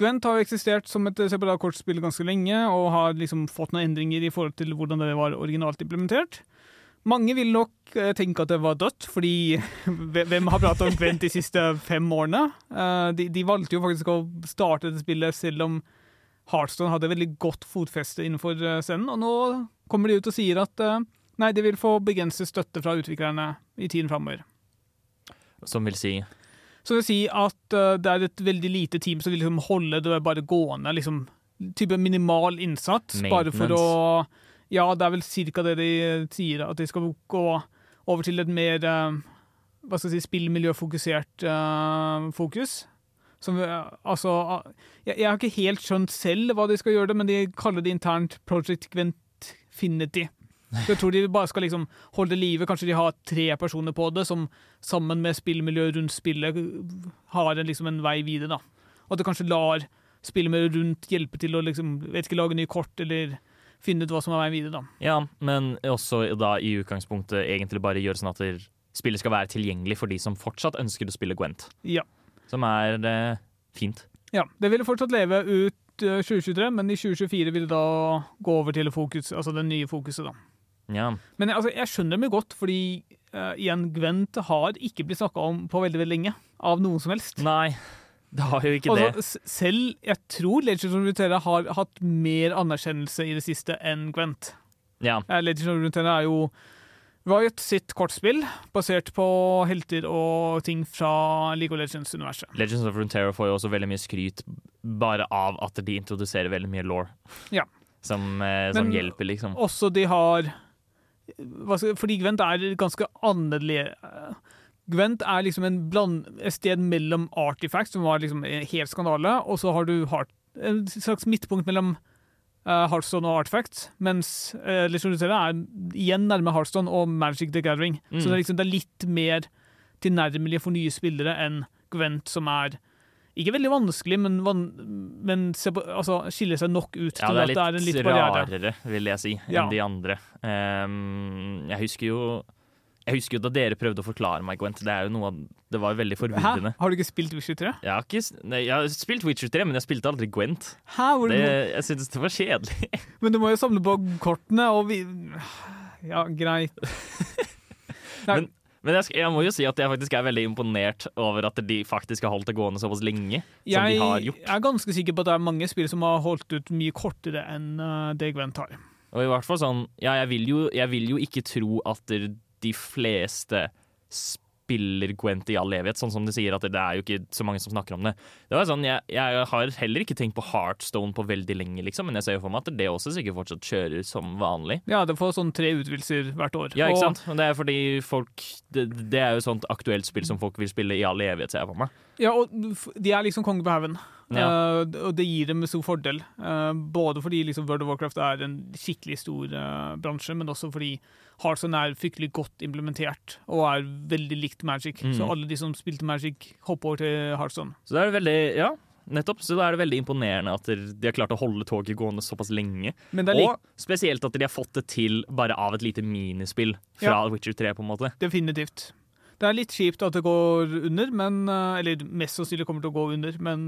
Gwent har eksistert som et separat kortspill ganske lenge, og har liksom fått noen endringer i forhold til hvordan det var originalt implementert. Mange vil nok eh, tenke at det var dødt, fordi hvem har pratet om Gwent de siste fem årene? Eh, de, de valgte jo faktisk å starte dette spillet selv om Heartstone hadde veldig godt fotfeste innenfor eh, scenen, og nå kommer de ut og sier at nei, de vil få begrenset støtte fra utviklerne i tiden framover. Som vil si Så vil si at det er et veldig lite team som vil liksom holde det bare gående, liksom type minimal innsats, bare for å Ja, det er vel cirka det de sier, at de skal gå over til et mer eh, hva skal jeg si, spillmiljøfokusert uh, fokus. Som, eh, altså jeg, jeg har ikke helt skjønt selv hva de skal gjøre det, men de kaller det internt Project Gwenfinity. Så jeg tror de bare skal liksom holde livet. Kanskje de har tre personer på det, som sammen med spillmiljøet rundt spillet har en, liksom en vei videre. da. Og at de kanskje lar spillmiljøet rundt hjelpe til å liksom, vet ikke, lage nye kort, eller finne ut hva som er veien videre. da. Ja, men også da i utgangspunktet egentlig bare gjøre sånn at spillet skal være tilgjengelig for de som fortsatt ønsker å spille Gwent. Ja. Som er eh, fint. Ja, Det ville fortsatt leve ut eh, 2023, men i 2024 vil det da gå over til fokus, altså det nye fokuset. da. Ja. Men altså, jeg skjønner dem jo godt, fordi uh, igjen, Gwent har ikke blitt snakka om på veldig veldig lenge. Av noen som helst. Nei, det har jo ikke Altså, det. selv jeg tror Legends of Runeterra har hatt mer anerkjennelse i det siste enn Gwent. Ja. Eh, Legends of Runeterra er jo Riot sitt kortspill, basert på helter og ting fra League of Legends-universet. Legends of Runeterra får jo også veldig mye skryt bare av at de introduserer veldig mye law. Ja. Som, eh, som Men- hjelper, liksom. Også de har hva skal, Fordi Gwent er ganske annerledes Gwent er liksom en bland, et sted mellom Artifact, som var liksom en helt skandale, og så har du Heart, en slags midtpunkt mellom uh, Heartstone og Artifact, mens uh, Legend er igjen nærme Heartstone og Magic the Gathering. Mm. Så det er, liksom, det er litt mer tilnærmelig for nye spillere enn Gwent, som er ikke veldig vanskelig, men, van men se på, altså, skiller seg nok ut Ja, til det at det er en litt barriere. Ja, det er litt rarere, vil jeg si, enn Ja. de andre. Um, jeg husker jo Jeg husker jo da dere prøvde å forklare meg, Gwent. Det er jo noe av Det var veldig Hæ? forvirrende. Har du ikke spilt Witcher 3? Jeg har, ikke, s- nei, jeg har spilt Witcher 3, men jeg spilte aldri Gwent. Hæ? Hvor, Det, jeg syntes det var kjedelig. Men du må jo samle på kortene, og vi Ja, greit. Nei, Men- Men jeg, sk- jeg må jo si at jeg faktisk er veldig imponert over at de faktisk har holdt det gående såpass lenge. som de har jeg gjort. er ganske sikker på at det er mange spill som har holdt ut mye kortere enn uh, det Gwent har. Og i hvert fall sånn Ja, jeg vil jo, jeg vil jo ikke tro at der- de fleste spiller Gwent i all evighet, sånn som de sier at det er jo ikke så mange som snakker om det. Det var sånn, Jeg, jeg har heller ikke tenkt på Heartstone på veldig lenge, liksom, men jeg ser jo for meg at det også sikkert fortsatt kjører som vanlig. Ja, det får sånn tre utvidelser hvert år. Ja, ikke sant? Og det er fordi folk det, det er jo sånt aktuelt spill som folk vil spille i all evighet, ser jeg for meg. Ja, og de er liksom konge på haugen. Ja. Uh, og det gir dem stor fordel. uh, både fordi liksom World of Warcraft er en skikkelig stor uh, bransje, men også fordi Hearthstone er fryktelig godt implementert og er veldig likt Magic. Mm. Så alle de som spilte Magic, hopper over til Hearthstone. Så det er veldig, ja, nettopp. Så da er det veldig imponerende at de har klart å holde toget gående såpass lenge. Og spesielt at de har fått det til bare av et lite minispill fra Witcher 3, på en måte. Definitivt. Det er litt kjipt at det går under, men, eller mest sannsynlig kommer til å gå under, men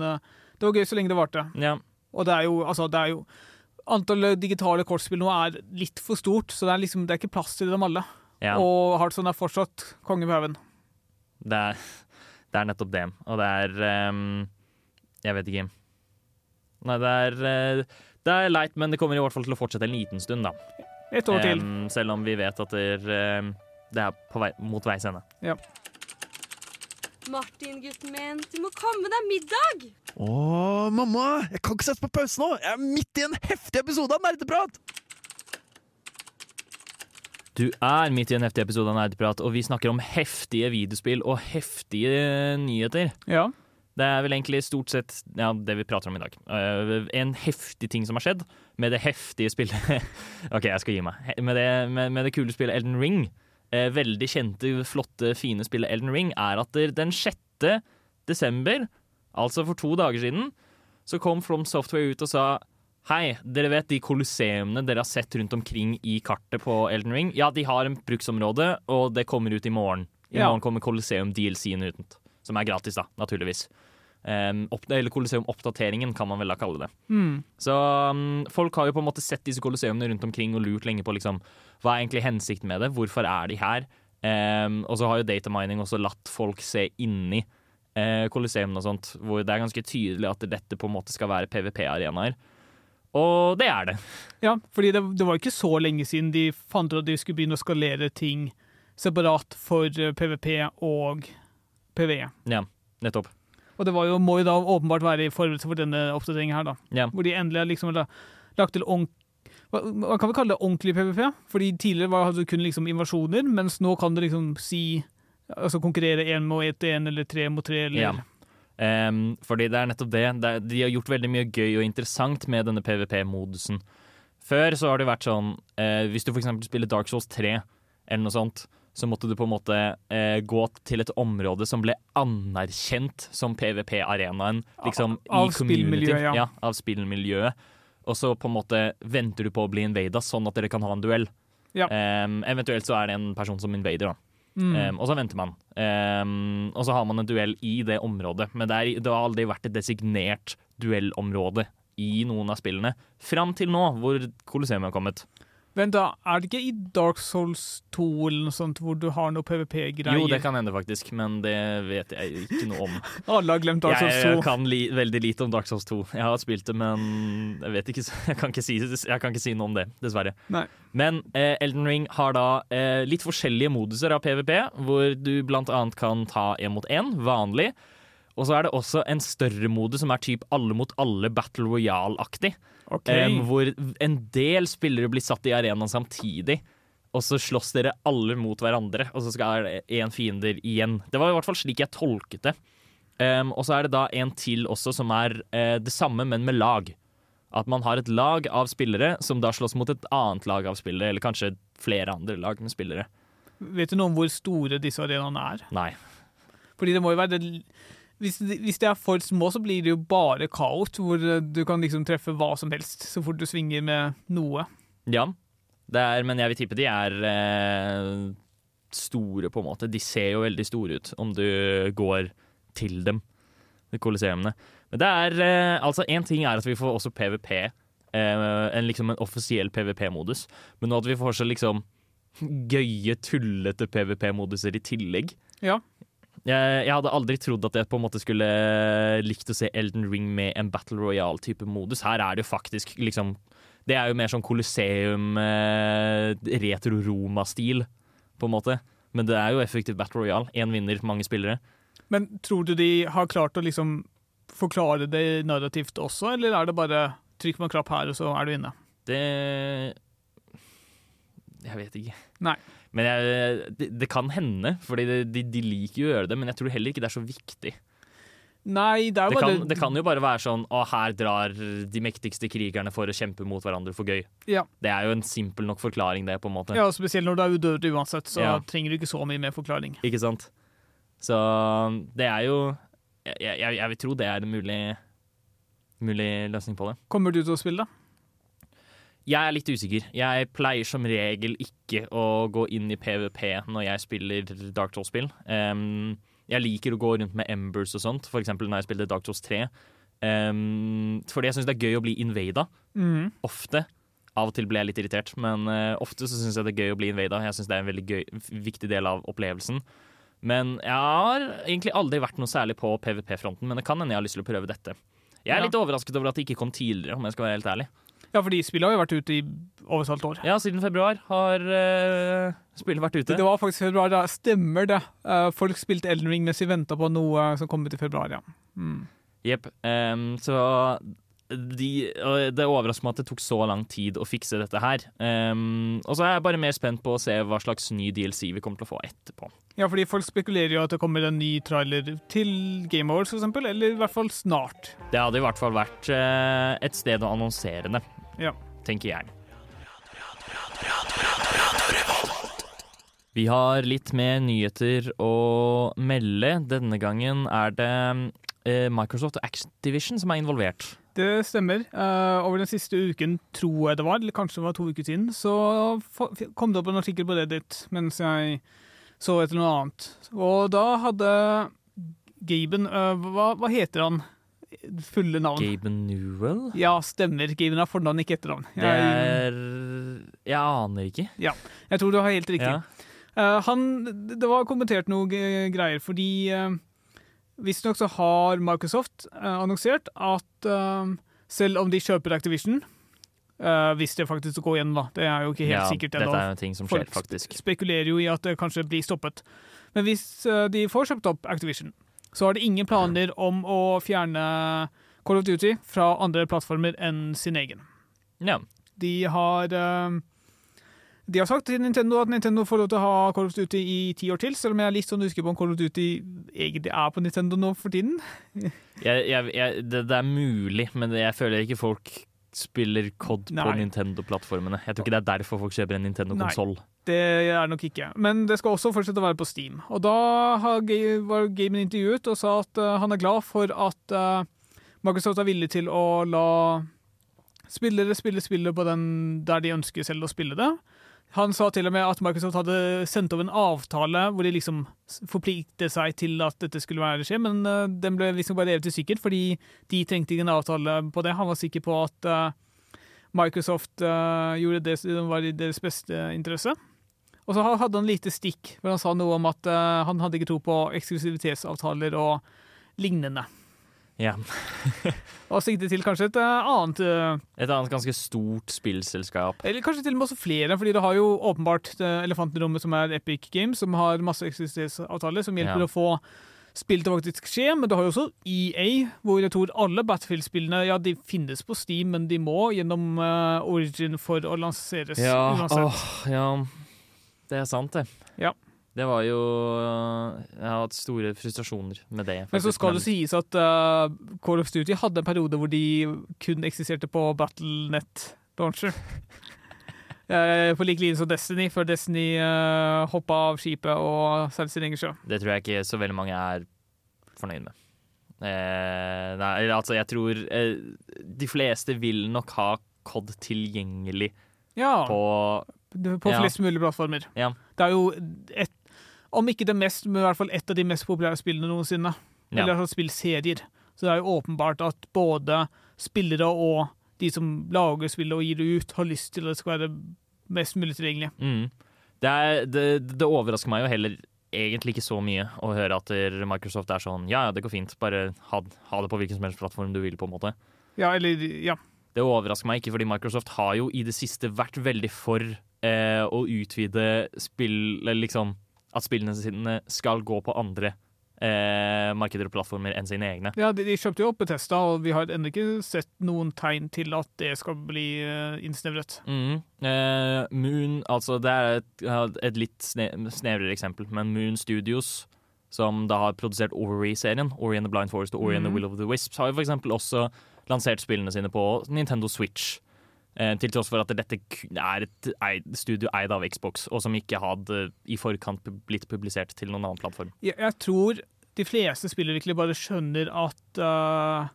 det var gøy så lenge det varte. Ja. Og det er jo, altså, det er jo Antallet digitale kortspill nå er litt for stort, så det er liksom, det er ikke plass til dem alle. ja. Og Hardson er fortsatt konge på haugen. Det, det er nettopp det. Og det er um, Jeg vet ikke. Nei, det er eh, Det er leit, men det kommer i hvert fall til å fortsette en liten stund, da. Et år til. Ehm, selv om vi vet at det er, ehm, det er på vei, mot veis ende. Martin, gutten min, du må komme deg middag! Å, mamma! Jeg kan ikke sette på pause nå! Jeg er midt i en heftig episode av Nerdeprat! Du er midt i en heftig episode av Nerdeprat, og vi snakker om heftige videospill og heftige nyheter. Ja. Det er vel egentlig stort sett ja, det vi prater om i dag. Eh, en heftig ting som har skjedd med det heftige spillet OK, jeg skal gi meg. Med det, med, med det kule spillet Elden Ring, veldig kjente, flotte, fine spillet Elden Ring, er at den 6. desember, altså for to dager siden, så kom From Software ut og sa Hei, dere vet de kolosseumene dere har sett rundt omkring i kartet på Elden Ring? Ja, de har en bruksområde, og det kommer ut i morgen. I Ja. morgen kommer Colosseum-DLC-en ut, som er gratis, da, naturligvis. Opp, eller Colosseum-oppdateringen, kan man vel da kalle det. Mm. Så um, folk har jo på en måte sett disse kolosseumene rundt omkring og lurt lenge på liksom, hva er egentlig hensikten med det, hvorfor er de her? Um, og så har jo datamining også latt folk se inni uh, kolosseumene og sånt, hvor det er ganske tydelig at dette på en måte skal være PVP-arenaer. Og det er det. Ja, fordi det, det var ikke så lenge siden de fant ut at de skulle begynne å skalere ting separat for eh, PVP og PVE. Ja, nettopp. Og det var jo, må jo da åpenbart være i forberedelse for denne oppdateringen her, da. Ja. Hvor de endelig har liksom lagt til ordent- hva, hva kan vi kalle det ordentlig PVP? Fordi tidligere var, det kun liksom invasjoner, mens nå kan du liksom si Altså konkurrere én mot én eller tre mot tre, eller Ja. Um, fordi det er nettopp det. det er, de har gjort veldig mye gøy og interessant med denne PVP-modusen. Før så har det vært sånn uh, Hvis du f.eks. spiller Dark Souls 3 eller noe sånt, så måtte du på en måte eh, gå til et område som ble anerkjent som PVP-arenaen. Liksom Av i spillmiljøet, ja. Av spillmiljøet. Og så på en måte venter du på å bli invada, sånn at dere kan ha en duell. Ja. Um, eventuelt så er det en person som invader, da. Mm. Um, og så venter man. Um, og så har man en duell i det området. Men det, er, det har aldri vært et designert duellområde i noen av spillene. Fram til nå, hvor Colosseum har kommet. Vent, da. Er det ikke i Dark Souls 2 eller noe sånt hvor du har noe PVP-greier? Jo, det kan hende, faktisk, men det vet jeg ikke noe om. Alle har glemt Dark Souls 2. Jeg kan li veldig lite om Dark Souls 2. Jeg har spilt det, men jeg vet ikke, jeg kan ikke si, jeg kan ikke si noe om det, dessverre. Nei. Men eh, Elden Ring har da eh, litt forskjellige moduser av PVP, hvor du blant annet kan ta én mot én, vanlig. Og så er det også en større modus som er typ alle mot alle Battle Royale-aktig. Ok. Em, hvor en del spillere blir satt i arenaen samtidig. Og så slåss dere alle mot hverandre, og så skal én fiender igjen. Det var i hvert fall slik jeg tolket det. Um, og så er det da en til også som er eh, det samme, men med lag. At man har et lag av spillere som da slåss mot et annet lag av spillere, eller kanskje flere andre lag med spillere. Vet du noe om hvor store disse arenaene er? Nei. Fordi det må jo være det, hvis, hvis de er for små, så blir det jo bare kaos, hvor eh, du kan liksom treffe hva som helst så fort du svinger med noe. Ja, det er, men jeg vil tippe de er eh, store, på en måte. De ser jo veldig store ut om du går til dem, de kolosseumene. Men det er eh, altså En ting er at vi får også PVP, eh, en, liksom en offisiell PVP-modus, men nå at vi får så liksom gøye, tullete PVP-moduser i tillegg. Ja. Jeg, jeg hadde aldri trodd at jeg på en måte skulle likt å se Elden Ring med en Battle Royale-type modus. Her er det jo faktisk liksom Det er jo mer sånn Colosseum, eh, retro-Roma-stil, på en måte. Men det er jo effektivt Battle Royale. Én vinner, mange spillere. Men tror du de har klart å liksom forklare det narrativt også, eller er det bare trykk på en knapp her, og så er du inne? Det Jeg vet ikke. Nei. Men jeg, det, det kan hende, for de, de, de liker jo å gjøre det. Men jeg tror heller ikke det er så viktig. Nei, det Det kan, det kan jo bare være sånn Å, her drar de mektigste krigerne for å kjempe mot hverandre for gøy. Ja. Det er jo en simpel nok forklaring, det, på en måte. Ja, Spesielt når du er udødelig uansett, så Ja. trenger du ikke så mye mer forklaring. Ikke sant? Så det er jo Jeg, jeg, jeg vil tro det er en mulig, mulig løsning på det. Kommer du til å spille, da? Jeg er litt usikker. Jeg pleier som regel ikke å gå inn i PVP når jeg spiller Dark Souls-spill. Um, jeg liker å gå rundt med Embers og sånt, eksempel når jeg spilte Dark Souls 3. Um, fordi jeg syns det er gøy å bli invada. Mm. Ofte. Av og til blir jeg litt irritert, men uh, ofte så syns jeg det er gøy å bli invada. Jeg syns det er en veldig gøy, viktig del av opplevelsen. Men jeg har egentlig aldri vært noe særlig på PVP-fronten, men det kan hende jeg har lyst til å prøve dette. Jeg er Ja. litt overrasket over at det ikke kom tidligere, om jeg skal være helt ærlig. Ja, fordi spillet har jo vært ute i over et halvt år. Ja, siden februar har uh, spillet vært ute. Det var faktisk februar, da. Stemmer det. Uh, folk spilte Elden Ring mens de venta på noe som kom ut i februar, ja. Mm. Jepp. Ehm, så de, det overrasker meg at det tok så lang tid å fikse dette her. Um, og så er jeg bare mer spent på å se hva slags ny DLC vi kommer til å få etterpå. Ja, fordi folk spekulerer jo at det kommer en ny trailer til Game Awards, f.eks., Eller i hvert fall snart. Det hadde i hvert fall vært uh, et sted å annonsere det, Ja. tenker jeg. Vi har litt mer nyheter å melde. Denne gangen er det eh, Microsoft og Activision som er involvert. Det stemmer. Eh, over den siste uken, tror jeg det var, eller kanskje det var to uker siden, så kom det opp en artikkel på Reddit mens jeg så etter noe annet. Og da hadde Gaben eh, hva, hva heter han? Fulle navn. Gaben Newell? Ja, stemmer. Gaben har fornavn, ikke etternavn. Det Jeg, er Jeg aner ikke. jeg tror du har helt riktig. Ja. Uh, han, det var kommentert noe greier, fordi uh, visstnok så har Microsoft uh, annonsert at uh, selv om de kjøper Activision Uh, Hvis det faktisk går igjen, da. Det er jo ikke helt Ja, sikkert dette ennå. er jo ting som skjer, Folk faktisk. spekulerer jo i at det kanskje blir stoppet. Men hvis uh, de får kjøpt opp Activision, så har de ingen planer om å fjerne Call of Duty fra andre plattformer enn sin egen. Ja. De har eh, De har sagt til Nintendo at Nintendo får lov til å ha Call of Duty i ti år til, selv om jeg er litt sånn usikker på om Call of Duty egentlig er på Nintendo nå for tiden. Jeg, jeg, jeg, det, det er mulig, men jeg føler ikke folk spiller COD på Nintendo-plattformene. Jeg tror ikke det er derfor folk kjøper en Nintendo-konsoll. Det er nok ikke. Men det skal også fortsette å være på Steam. Og da var Gamen intervjuet og sa at eh, han er glad for at eh, Microsoft er villig til å la spillere spille spillet på den der de ønsker selv å spille det. Han sa til og med at Microsoft hadde sendt over en avtale hvor de liksom forpliktet seg til at dette skulle være skje, men eh, den ble liksom bare revet i stykker, fordi de trengte ikke en avtale på det. Han var sikker på at Microsoft uh, gjorde det som var i deres beste interesse. Og så hadde han lite stikk, hvor han sa noe om at uh, han hadde ikke tro på eksklusivitetsavtaler og lignende. Ja. Og sikte til kanskje et eh, annet uh, Et annet ganske stort spillselskap. Eller kanskje til og med også flere, fordi det har jo åpenbart elefanten i rommet som er Epic Games, som har masse eksklusivitetsavtaler som hjelper Ja. å få spill til faktisk skje, men du har jo også EA, hvor jeg tror alle Battlefield-spillene ja, de finnes på Steam, men de må gjennom uh, Origin for å lanseres. Ja, uansett. åh, ja. Det er sant, det. Ja. Det var jo Jeg har hatt store frustrasjoner med det. Men så skal det sies at uh, Call of Duty hadde en periode hvor de kun eksisterte på Battlenet Launcher. Eh, på lik linje som Destiny, før Destiny uh, hoppa av skipet og seilte sin egen sjø. Det tror jeg ikke så veldig mange er fornøyd med. Uh, nei, altså, jeg tror eh, de fleste vil nok ha COD tilgjengelig Ja, på på, ja. flest mulig plattformer. Ja. Det er jo et, om ikke det mest, men i hvert fall et av de mest populære spillene noensinne. Ja. Eller altså spillserier. Så det er jo åpenbart at både spillere og de som lager spillet og gir det ut, har lyst til at det skal være mest mulig tilgjengelig. Mm. Det, er, det, det overrasker meg jo heller egentlig ikke så mye å høre at Microsoft er sånn ja, ja, det går fint, bare ha, ha det på hvilken som helst plattform du vil, på en måte. Ja, eller Ja. Det overrasker meg ikke, fordi Microsoft har jo i det siste vært veldig for eh, å utvide spill eller liksom At spillene sine skal gå på andre eh, markeder og plattformer enn sine egne. ja de, de kjøpte jo opp Betesta, og vi har ennå ikke sett noen tegn til at det skal bli eh, innsnevret. Mm. Eh, Moon, altså det er et, et litt sne snevrere eksempel, men Moon Studios, som da har produsert Ori-serien, Ori and the Blind Forest og Ori and the Mhm. Will of the Wisps, har jo for eksempel også lansert spillene sine på Nintendo Switch. Eh, til tross for at dette er et studio eid av Xbox, og som ikke hadde i forkant blitt publisert til noen annen plattform. Jeg, tror de fleste spillere virkelig bare skjønner at uh,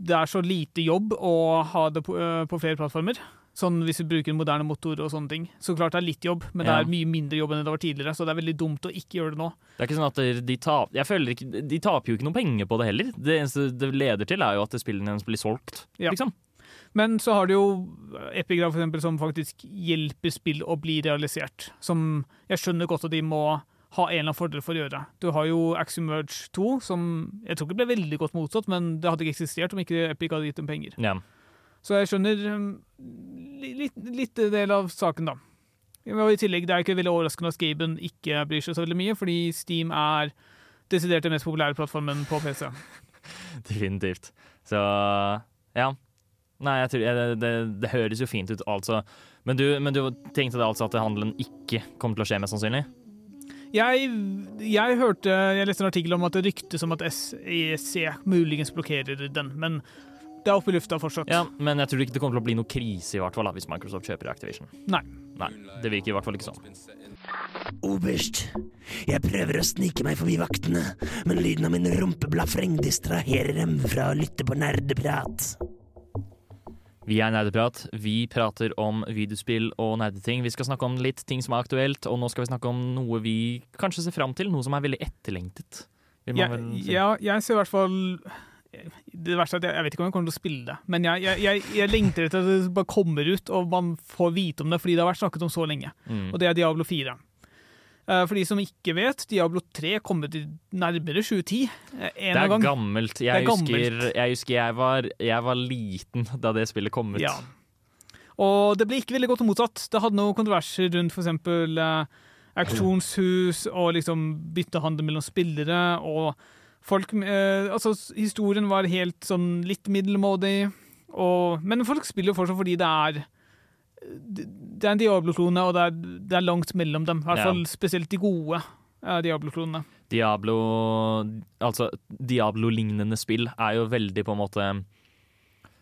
det er så lite jobb å ha det på, uh, på flere plattformer. Sånn hvis vi bruker en moderne motor og sånne ting. Så klart det er litt jobb, men Ja. det er mye mindre jobb enn det var tidligere. Så det er veldig dumt å ikke gjøre det nå. Det er ikke sånn at de- føler ikke De taper jo ikke noe penger på det heller. Det eneste det leder til, er jo at spillene hennes blir solgt, Ja. liksom. Men så har du jo Epigraf, for eksempel, som faktisk hjelper spill å bli realisert. Som jeg skjønner godt at de må ha en eller annen fordel for å gjøre. Du har jo Axiom Merge 2, som jeg tror ikke ble veldig godt mottatt, men det hadde ikke eksistert om ikke Epic hadde gitt dem penger. Ja. Så jeg skjønner um, litt, litt del av saken, da. Og I tillegg, Det er ikke veldig overraskende at Gaben ikke bryr seg så veldig mye, fordi Steam er desidert den mest populære plattformen på PC. Definitivt. Så ja. Nei, jeg tror, jeg, det, det høres jo fint ut, altså. Men du, men du tenkte da altså at handelen ikke kommer til å skje, mest sannsynlig? Jeg, jeg hørte, jeg leste en artikkel om at det ryktes om at SEC muligens blokkerer den, men det er oppe i lufta fortsatt. Ja, men jeg tror ikke det kommer til å bli noe krise i hvert fall da, hvis Microsoft kjøper Activision. Nei. Nei, Det virker i hvert fall ikke sånn. Oberst, jeg prøver å snike meg forbi vaktene, men lyden av min rumpeblafreng distraherer dem fra å lytte på nerdeprat. Vi er Nerdeprat. Vi prater om videospill og nerdeting. Vi skal snakke om litt ting som er aktuelt, og nå skal vi snakke om noe vi kanskje ser fram til. Noe som er veldig etterlengtet. Si. ja, jeg ser i hvert fall Det verste er at jeg, jeg vet ikke om jeg kommer til å spille det, men jeg, jeg, jeg, jeg lengter etter at det bare kommer ut, og man får vite om det, fordi det har vært snakket om så lenge. Mm. Og det er Diablo 4. Eh, For de som ikke vet, Diablo 3 kommer til nærmere 2010. eh, En Det er gang. gammelt. Det Jeg er husker, gammelt. jeg, husker jeg, var, jeg var liten da det spillet kom ut. Ja. Og det ble ikke veldig godt mottatt. Det hadde noen kontroverser rundt f.eks. Uh, auksjonshus og liksom byttehandel mellom spillere. Og folk eh, Altså, historien var helt sånn litt middelmådig. Og, men folk spiller jo fortsatt fordi det er Det er en Diablo-klone, og det er, det er langt mellom dem. I hvert Ja. fall spesielt de gode eh, Diablo-klonene. Diablo Altså, Diablo-lignende spill er jo veldig på en måte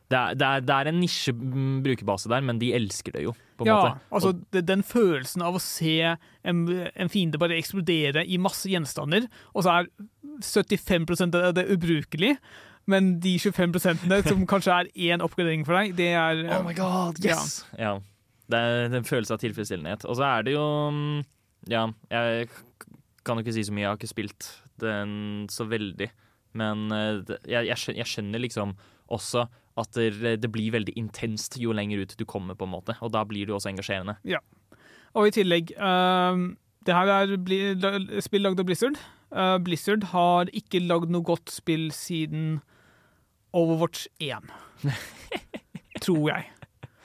det er, det er, det er en nisje mm, brukerbase der, men de elsker det jo, ja, måte. altså Og- det, den følelsen av å se en, en fiende bare eksplodere i masse gjenstander, og så er 75 av det ubrukelig, men de 25% som kanskje er én oppgradering for deg, det er Oh my god, yes! ja. Ja. Det er en følelse av tilfredsstillenhet Og så er det jo mm, Ja, jeg kan jo ikke si så mye, jeg har ikke spilt den så veldig. Men eh, jeg, jeg, skjønner, liksom også at det, blir veldig intenst jo lenger ut du kommer, på en måte. Og da blir du også engasjerende. Ja. Og i tillegg ehm, Det her er bli, spill lagd av Blizzard. Uh, Blizzard har ikke lagd noe godt spill siden Overwatch 1. Tror jeg.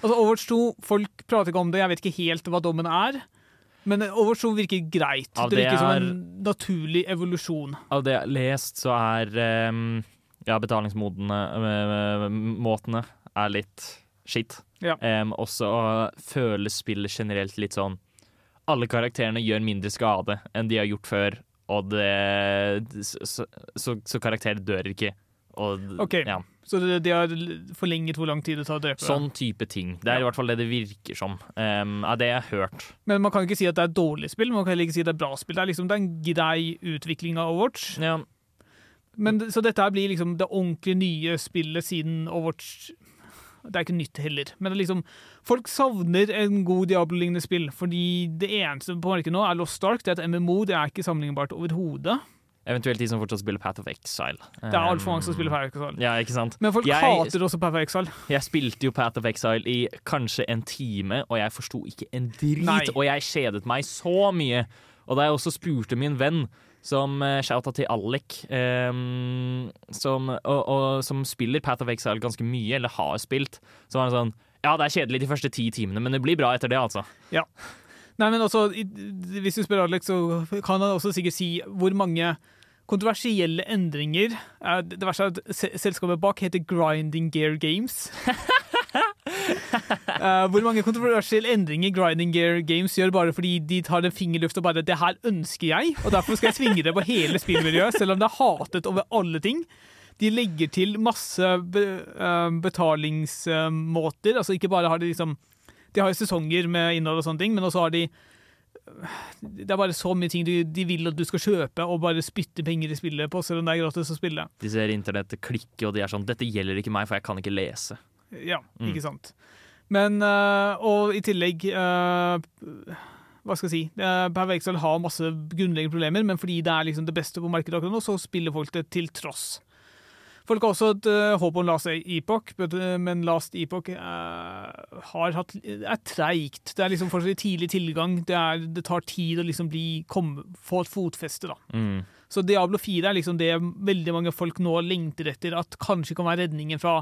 Altså Overwatch 2, folk prater ikke om det, jeg vet ikke helt hva dommen er. Men Overwatch 2 virker greit. Det det virker som er- en naturlig evolusjon. Av det jeg har lest, så er um, ja, betalingsmodene eh, er litt skitt. Ja. Em, også føles spillet generelt litt sånn Alle karakterene gjør mindre skade enn de har gjort før, og det Så, så, så karakterer dør ikke. Og, Ok, ja, Så de, har forlenget hvor lang tid det tar å drepe. sånn type ting. Det er i hvert fall det det virker som. Um, er det jeg har hørt. Men man kan ikke si at det er dårlig spill, man kan heller ikke si at det er bra spill. Det er liksom det er en grei utvikling av Overwatch. Ja, Men, så dette her blir liksom det ordentlig nye spillet siden Overwatch Det er ikke nytt heller, men det er liksom folk savner en god Diablo-lignende spill. Fordi det eneste på markedet nå er Lost Ark. Det er et MMO, det er ikke sammenlignbart overhodet. Eventuelt de som fortsatt spiller Path of Exile. Det er altfor mange som spiller Path of Exile. Ja, ikke sant? Men folk Jeg- hater også Path of Exile. Jeg spilte jo Path of Exile i kanskje en time, og jeg forsto ikke en drit. Nei. Og jeg kjedet meg så mye. Og da jeg også spurte min venn, som uh, shouta til Alec, um, som, og, og, som spiller Path of Exile ganske mye, eller har spilt, så var han sånn Ja, det er kjedelig de første ti timene, men det blir bra etter det, altså. Ja. Nei, men også, Hvis du spør Alex, så kan han også sikkert si hvor mange kontroversielle endringer Det verste er at selskapet bak heter Grinding Gear Games. Eh, hvor mange kontroversielle endringer Grinding Gear Games gjør bare fordi de tar en fingerluft og bare 'Det her ønsker jeg', og derfor skal jeg svinge det på hele spillmiljøet, selv om det er hatet over alle ting. De legger til masse eh, betalingsmåter. Altså ikke bare har de liksom De har jo sesonger med innhold og sånne ting, men også har de Det er bare så mye ting de, de vil at du skal kjøpe og bare spytte penger i spillet på, selv om det er gratis å spille. De ser internettet klikke, og de er sånn Dette gjelder ikke meg, for jeg kan ikke lese. Ja, Mm. ikke sant. Men øh, Og i tillegg øh, Hva skal jeg si? Uh, Excel har masse grunnleggende problemer, men fordi det er liksom det beste på markedet akkurat nå, så spiller folk det til tross. Folk har også et uh, håp om Last Epoch, men Last Epoch har hatt, er treigt. Det er liksom fortsatt tidlig tilgang. Det, er, det tar tid å liksom bli, komme, få et fotfeste, da. Mm. Så Diablo 4 er liksom det veldig mange folk nå lengter etter, at kanskje kan være redningen fra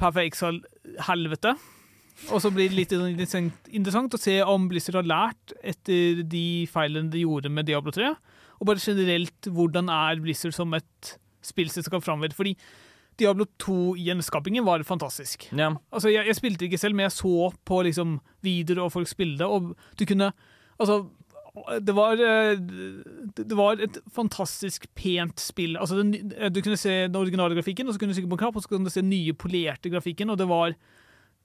Perfect Exile-helvete. Og så blir det litt interessant å se om Blizzard har lært etter de feilene de gjorde med Diablo 3, og bare generelt hvordan er Blizzard som et spillselskap framover. Fordi Diablo 2-gjenskapingen var fantastisk. Ja. Altså, jeg, jeg spilte ikke selv, men jeg så på liksom videoer og folk spille det, og du kunne Altså, det var eh, Det det var et fantastisk pent spill. Altså, den, du kunne se den originale grafikken, og så kunne du trykke på en knapp, og så kunne du se den nye polerte grafikken, og det var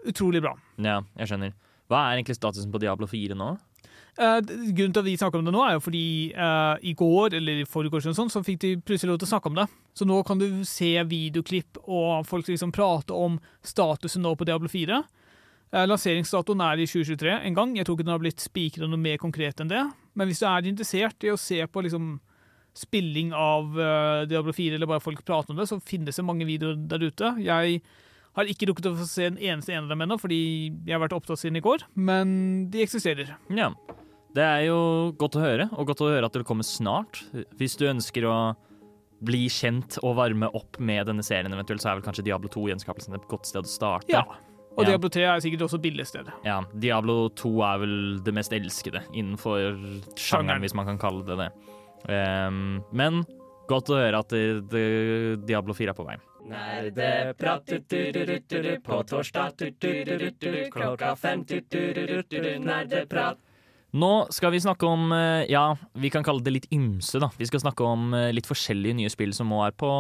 utrolig bra. ja, jeg skjønner. Hva er egentlig statusen på Diablo 4 nå? Eh, d- grunnen til at vi snakker om det nå, er jo fordi uh, i går eller i forgårs år, sånn, så fikk de plutselig lov til å snakke om det. Så nå kan du se videoklipp og folk liksom prate om statusen nå på Diablo 4. Uh, lanseringsdatoen er i 2023 en gang. Jeg tror ikke den har blitt spikret noe mer konkret enn det. Men hvis du er interessert i å se på liksom spilling av eh, Diablo 4, eller bare folk prater om det, så finnes det mange videoer der ute. Jeg har ikke rukket å få se en eneste en av dem ennå, fordi jeg har vært opptatt siden i går, men de eksisterer. Ja. Det er jo godt å høre, og godt å høre at det kommer snart. Hvis du ønsker å bli kjent og varme opp med denne serien eventuelt, så er vel kanskje Diablo 2-gjenskapelsen et godt sted å starte. Ja. Og Ja. Diablo 3 er sikkert også billigstedet. Ja, Diablo 2 er vel det mest elskede innenfor Sjangeren. sjangeren, hvis man kan kalle det det. Um, men godt å høre at det, det, Diablo 4 er på vei. Nerdeprat på torsdag klokka fem nerdeprat. Nå skal vi snakke om eh, ja, vi kan kalle det litt ymse. da. Vi skal snakke om eh, litt forskjellige nye spill som nå er på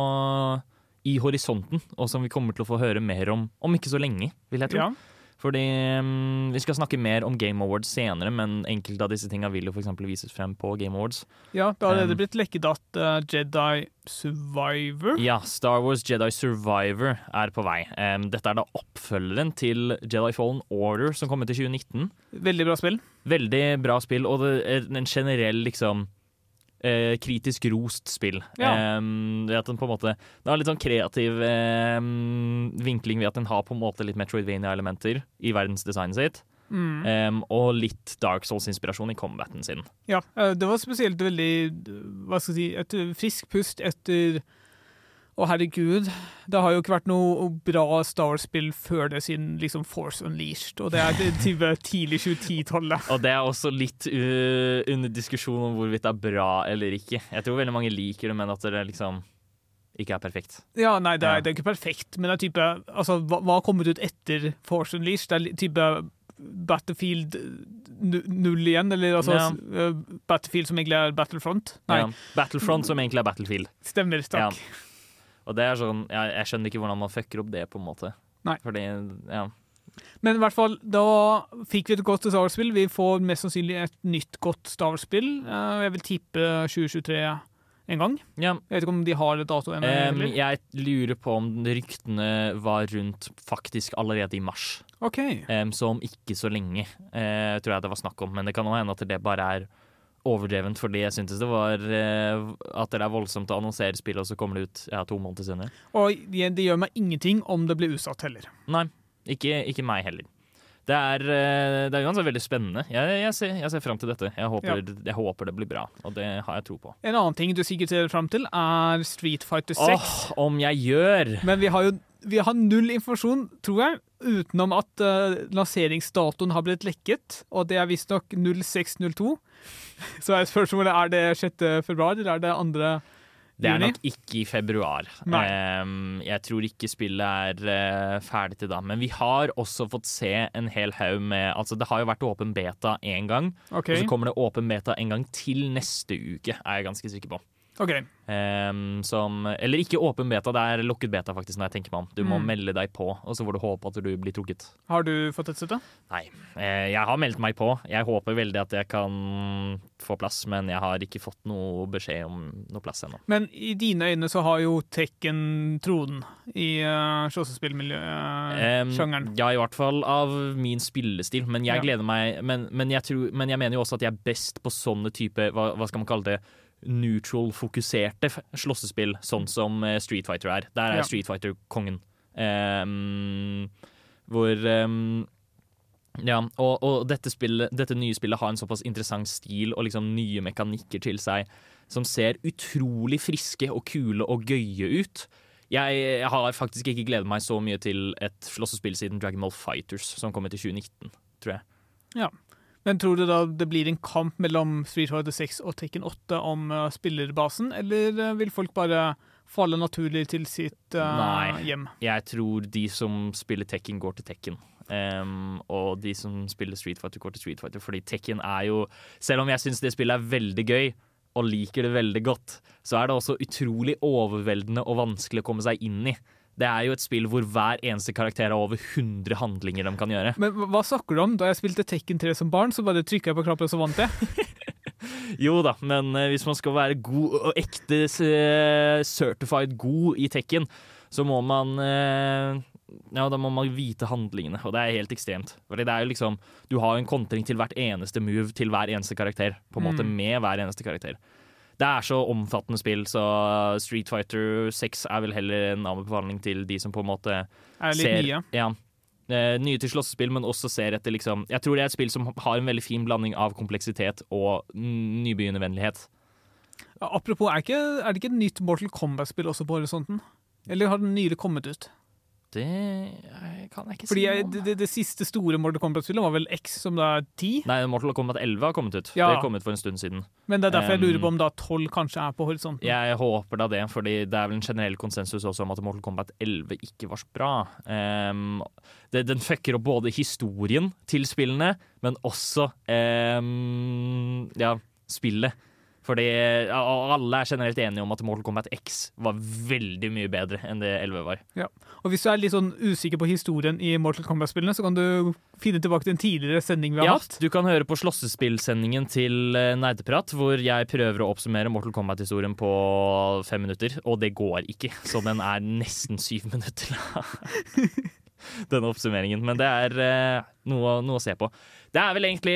i horisonten, og som vi kommer til å få høre mer om om ikke så lenge, vil jeg tro. Ja. Fordi um, Vi skal snakke mer om Game Awards senere, men enkelte av disse tinga vil jo f.eks. vises frem på Game Awards. Ja, det har allerede Um, blitt lekket at uh, Jedi Survivor Ja, Star Wars Jedi Survivor er på vei. Um, dette er da oppfølgeren til Jedi Fallen Order, som kom ut i 2019. Veldig bra spill. Veldig bra spill, og det er en generell liksom eh, kritisk rost spill. Ja. Eh, at den på en måte Det har litt sånn kreativ eh, vinkling ved at den har på en måte litt Metroidvania-elementer i verdensdesignet sitt. Mm. Og litt Dark Souls-inspirasjon i combaten sin. Ja, eh, det var spesielt veldig Hva skal jeg si Et frisk pust etter Å, herregud. Det har jo ikke vært noe bra Star Wars-spill før det, siden liksom Force Unleashed. Og det er det tidlig 2010-tallet. Og det er også litt uh, under diskusjon om hvorvidt det er bra eller ikke. Jeg tror veldig mange liker det, men at det liksom ikke er perfekt. Ja, nei, det er, det er ikke perfekt, men det er type Altså, hva, hva har kommet ut etter Force Unleashed? Det er type Battlefield nu- null igjen, eller altså Ja. eh, Battlefield som egentlig er Battlefront? Nei, Ja. Battlefront, som egentlig er Battlefield. stemmer. Ja. Og det er sånn, jeg, jeg skjønner ikke hvordan man fucker opp det, på en måte. Nei. Fordi, ja. Men i hvert fall, da fikk vi et godt Star Wars-spill. Vi får mest sannsynlig et nytt godt Star Wars-spill. Eh, Jeg vil tippe 2023 en gang. ja. Jeg vet ikke om de har et dato ennå. Um, jeg lurer på om ryktene var rundt faktisk allerede i mars. OK. Um, så om ikke så lenge, uh, tror jeg det var snakk om. Men det kan hende at det bare er overdrevent, fordi jeg syntes det var eh, at det er voldsomt å annonsere spillet, og så kommer det ut ja, to måneder senere. Og det det gjør meg ingenting om det blir utsatt heller. Nei, ikke, ikke meg heller. Det er, eh, det er uansett veldig spennende. Jeg, jeg, ser, jeg ser fram til dette. Jeg håper, jeg håper det blir bra, og det har jeg tro på. En annen ting du sikkert ser fram til, er Street Fighter 6. Åh, om jeg gjør! Men vi har jo vi har null informasjon, tror jeg, utenom at uh, lanseringsdatoen har blitt lekket, og det er visstnok 0602. Så er spørsmålet er det 6. februar, eller er det 2. Det er nok ikke i februar. Um, jeg tror ikke spillet er uh, ferdig til da. Men vi har også fått se en hel haug med Altså, det har jo vært åpen beta én gang, Okay. og så kommer det åpen beta en gang til neste uke, er jeg ganske sikker på. Ok. Um, som Eller ikke åpen beta, det er lukket beta, faktisk, når jeg tenker meg om. Du må Mm. melde deg på, og så får du håpe at du blir trukket. Har du fått et sette? Nei. Eh, jeg har meldt meg på. Jeg håper veldig at jeg kan få plass, men jeg har ikke fått noe beskjed om noe plass ennå. Men i dine øyne så har jo Tekken tronen i uh, slåssespillmiljøet-sjangeren. Em, ja, i hvert fall av min spillestil. Men jeg Ja. gleder meg men, men, jeg tror, men jeg mener jo også at jeg er best på sånne type hva, hva skal man kalle det? Neutral-fokuserte slåssespill, sånn som eh, Street Fighter er. Der er Ja. Street Fighter kongen. Um, hvor um, ja, og, og dette, spillet, dette nye spillet har en såpass interessant stil og liksom nye mekanikker til seg som ser utrolig friske og kule og gøye ut. Jeg, jeg har faktisk ikke gledet meg så mye til et slåssespill siden Dragon Ball Fighters, som kom ut i 2019, tror jeg. Ja. Men tror du da det blir en kamp mellom Street Fighter 6 og Tekken 8 om uh, spillerbasen, eller uh, vil folk bare falle naturlig til sitt uh, Nei. hjem? Jeg tror de som spiller Tekken, går til Tekken. Um, og de som spiller Street Fighter, går til Street Fighter. Fordi Tekken er jo Selv om jeg syns det spillet er veldig gøy, og liker det veldig godt, så er det også utrolig overveldende og vanskelig å komme seg inn i. Det er jo et spill hvor hver eneste karakter har over 100 handlinger de kan gjøre. Men hva- snakker du om? Da jeg spilte Tekken 3 som barn, så bare trykka jeg på knappen, og så vant jeg. Jo da, men eh, hvis man skal være god og ekte eh, certified god i Tekken, så må man eh, Ja, da må man vite handlingene, og det er helt ekstremt. Fordi det er jo liksom Du har en kontring til hvert eneste move til hver eneste karakter. På en måte Mm. med hver eneste karakter. Det er så omfattende spill, så Street Fighter 6 er vel heller en anbefaling til de som på en måte Er litt ser nye. Ja. Eh, nye til slåssespill, men også ser etter liksom Jeg tror det er et spill som har en veldig fin blanding av kompleksitet og nybegynnervennlighet. Ja, Apropos, er, ikke, er det ikke et nytt Mortal Kombat-spill også på horisonten? Eller har den nylig kommet ut? Det kan jeg ikke Fordi si jeg, det, det, det siste store Mortal Kombat-spillet var vel X, som da er 10? Nei, Mortal Kombat 11 har kommet ut. Ja. Det kom ut for en stund siden. Men det er derfor jeg lurer Um, på om da 12 kanskje er på horisonten. Jeg håper da det, fordi det er vel en generell konsensus også om at Mortal Kombat 11 ikke var så bra. Um, det, den fucker opp både historien til spillene, men også um, ja, spillet. Fordi alle er generelt enige om at Mortal Kombat X var veldig mye bedre enn det 11 var. Ja. Og hvis du er litt sånn usikker på historien i Mortal Kombat-spillene, så kan du finne tilbake til en tidligere sending vi har Ja, hatt. du kan høre på slåssespillsendingen til eh, Nerdeprat, hvor jeg prøver å oppsummere Mortal Kombat-historien på fem minutter, og det går ikke. Så den er nesten syv minutter. denne oppsummeringen. Men det er eh, noe, noe å se på. Det er vel egentlig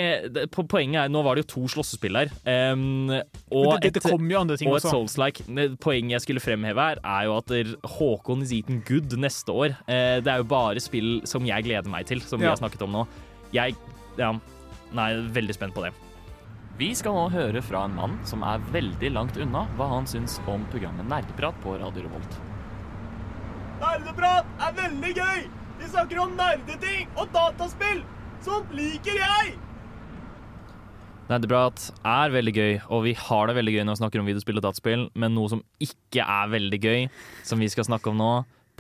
Poenget er Nå var det jo to slåssespill her. Um, og det, det- det kommer jo andre ting og et. Souls-like. Poenget jeg skulle fremheve her, er jo at Håkon is eaten good neste år. Uh, det er jo bare spill som jeg gleder meg til, som vi har snakket om nå. Jeg ja, nei, veldig spent på det. Vi skal nå høre fra en mann som er veldig langt unna hva han syns om programmet Nerdeprat på Radio Revolt. Nerdeprat er veldig gøy! Vi snakker om nerdeting og dataspill! Sånt liker jeg! Nerdeprat er veldig gøy, og vi har det veldig gøy når vi snakker om videospill og dataspill, men noe som ikke er veldig gøy, som vi skal snakke om nå,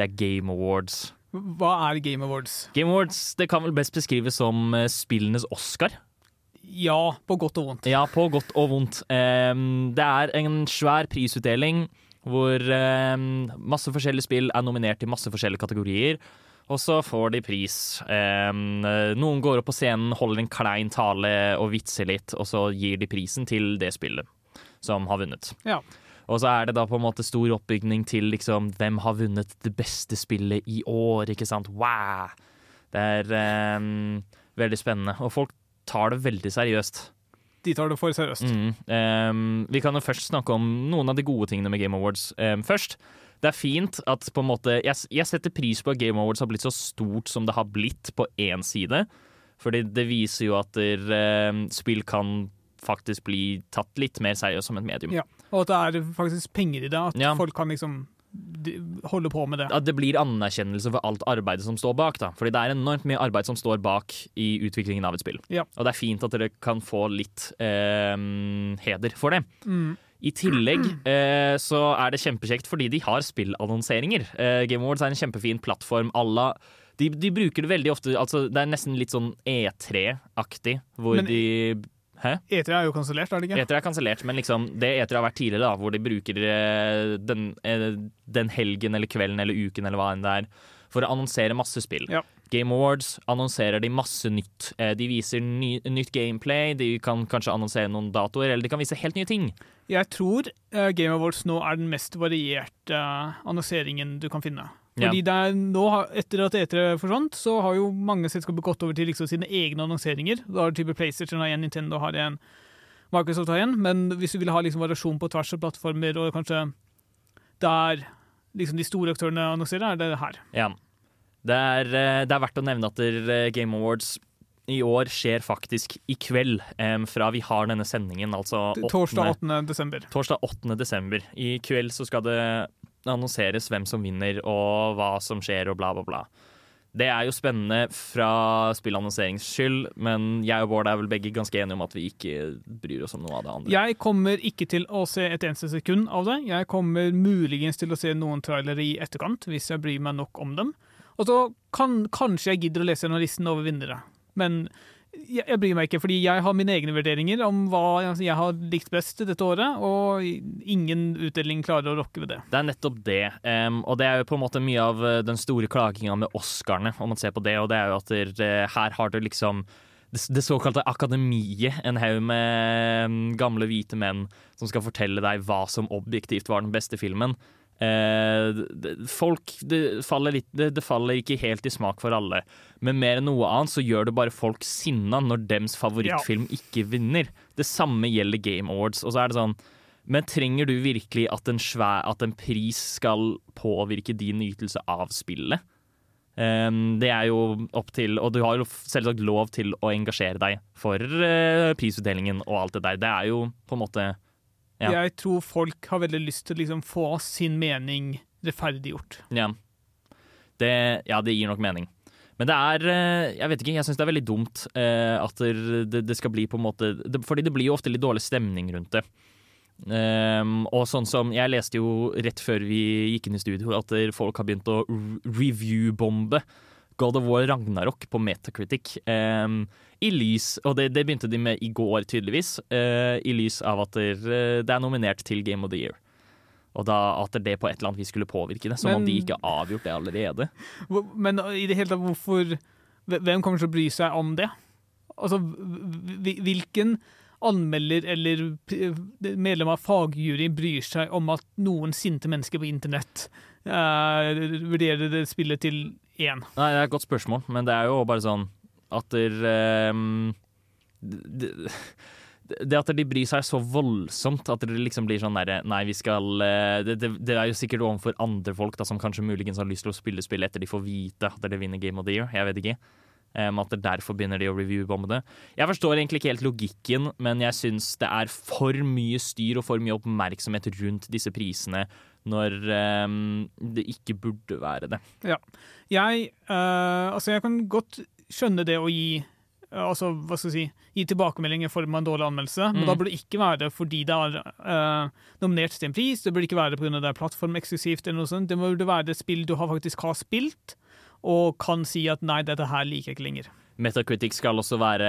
det er Game Awards. Hva er Game Awards? Game Awards det kan vel best beskrives som eh, spillenes Oscar. Ja, på godt og vondt. Ja, på godt og vondt. Det er en svær prisutdeling hvor masse forskjellige spill er nominert i masse forskjellige kategorier. Og så får de pris. Noen går opp på scenen, holder en klein tale og vitser litt, og så gir de prisen til det spillet som har vunnet. Ja. Og så er det da på en måte stor oppbygning til liksom hvem har vunnet det beste spillet i år, ikke sant? Wow! Det er ehm, veldig spennende. Og folk tar det veldig seriøst. De tar det for seriøst. Mm. Ehm, vi kan jo først snakke om noen av de gode tingene med Game Awards ehm, først. Det er fint at på en måte jeg, jeg setter pris på at Game Awards har blitt så stort som det har blitt på én side. Fordi det viser jo at der, eh, spill kan faktisk bli tatt litt mer seriøst som et medium. Ja. Og at det er faktisk penger i det. At Ja. folk kan liksom holde på med det. At det blir anerkjennelse for alt arbeidet som står bak. da. Fordi det er enormt mye arbeid som står bak i utviklingen av et spill. Ja. Og det er fint at dere kan få litt eh, heder for det. Mm. I tillegg eh, så er det kjempekjekt fordi de har spillannonseringer. Eh, Game Awards er en kjempefin plattform. Alla, de, de bruker det veldig ofte altså Det er nesten litt sånn E3-aktig, hvor Men- de Hæ? E3 er jo kansellert, er det ikke? E3 er kansellert, men liksom det E3 har vært tidligere, da, hvor de bruker eh, den, eh, den helgen eller kvelden eller uken eller hva enn det er, for å annonsere masse spill. Game Awards annonserer de masse nytt. Eh, De viser ny, nytt gameplay, de kan kanskje annonsere noen datoer, eller de kan vise helt nye ting. Jeg tror eh, Game Awards nå er den mest varierte eh, annonseringen du kan finne. Fordi det er nå, Etter at E3 forsvant, så har jo mange selskaper gått over til liksom sine egne annonseringer. Da har type PlayStation har en, Nintendo har en, Microsoft har en. Men hvis du vil ha liksom variasjon på tvers av plattformer, og kanskje der liksom de store aktørene annonserer, er det her. Ja. Det er, eh, det er verdt å nevne at eh, Game Awards i år skjer faktisk i kveld, um, fra vi har denne sendingen, altså Torsdag 8. 8. desember. Torsdag 8. desember. I kveld så skal det annonseres hvem som vinner og hva som skjer og bla, bla, bla. Det er jo spennende fra spillannonserings skyld, men jeg og Bård er vel begge ganske enige om at vi ikke bryr oss om noe av det andre. Jeg kommer ikke til å se et eneste sekund av det. Jeg kommer muligens til å se noen trailere i etterkant, hvis jeg bryr meg nok om dem. Og så kan, kanskje jeg gidder å lese gjennom listen over vinnere. Men jeg, jeg bryr meg ikke, fordi jeg har mine egne vurderinger om hva altså, jeg har likt best dette året, og ingen utdeling klarer å rokke ved det. Det er nettopp det. um, og det er jo på en måte mye av eh, den store klaginga med Oscarene, om man ser på det. Og det er jo at der, eh, her har du liksom det, såkalte akademiet, en haug med gamle hvite menn som skal fortelle deg hva som objektivt var den beste filmen. Eh, folk det faller, litt, det, faller ikke helt i smak for alle. Men mer enn noe annet så gjør det bare folk sinna når dems favorittfilm ikke vinner. Det samme gjelder Game Awards. Og så er det sånn Men trenger du virkelig at en, svær, at en pris skal påvirke din ytelse av spillet? Um, det er jo opp til Og du har jo selvsagt lov til å engasjere deg for uh, prisutdelingen og alt det der. Det er jo på en måte ja. Jeg tror folk har veldig lyst til å liksom få sin mening rettferdiggjort. Ja. Det, ja, det gir nok mening. Men det er eh, Jeg vet ikke, jeg syns det er veldig dumt eh, at det, det skal bli på en måte det, Fordi det blir jo ofte litt dårlig stemning rundt det. Ehm, og sånn som Jeg leste jo rett før vi gikk inn i studio at folk har begynt å re- review-bombe God of War Ragnarok på Metacritic. Um, I lys Og det, det begynte de med i går, tydeligvis. uh, I lys av at eh, det er nominert til Game of the Year. Og da at det på et eller annet vis skulle påvirke det. Som om de ikke har avgjort det allerede. Men i det hele tatt, hvorfor Hvem kommer til å bry seg om det? Altså, hvilken anmelder eller medlem av fagjury bryr seg om at noen sinte mennesker på internett uh, vurderer det spillet til én? Nei, det er et godt spørsmål, men det er jo bare sånn at der, um, det, at de bryr seg så voldsomt at det liksom blir sånn derre Nei, vi skal eh, det, det, det er jo sikkert overfor andre folk da, som kanskje muligens har lyst til å spille spillet etter de får vite at de vinner Game of the Year. Jeg vet ikke. Um, at det derfor begynner de å review-bombe det. Jeg forstår egentlig ikke helt logikken, men jeg syns det er for mye styr og for mye oppmerksomhet rundt disse prisene når um, det ikke burde være det. Ja. Jeg, uh, altså jeg kan godt skjønne det å gi uh, altså, hva skal jeg si, gi tilbakemelding i form av en dårlig anmeldelse, men Mm. da burde det ikke være det fordi det er uh, nominert til en pris, det burde ikke være det pga. det er plattformeksklusivt, eller noe sånt. Det burde være et spill du har faktisk har spilt, og kan si at nei, dette her liker jeg ikke lenger. Metacritic skal også være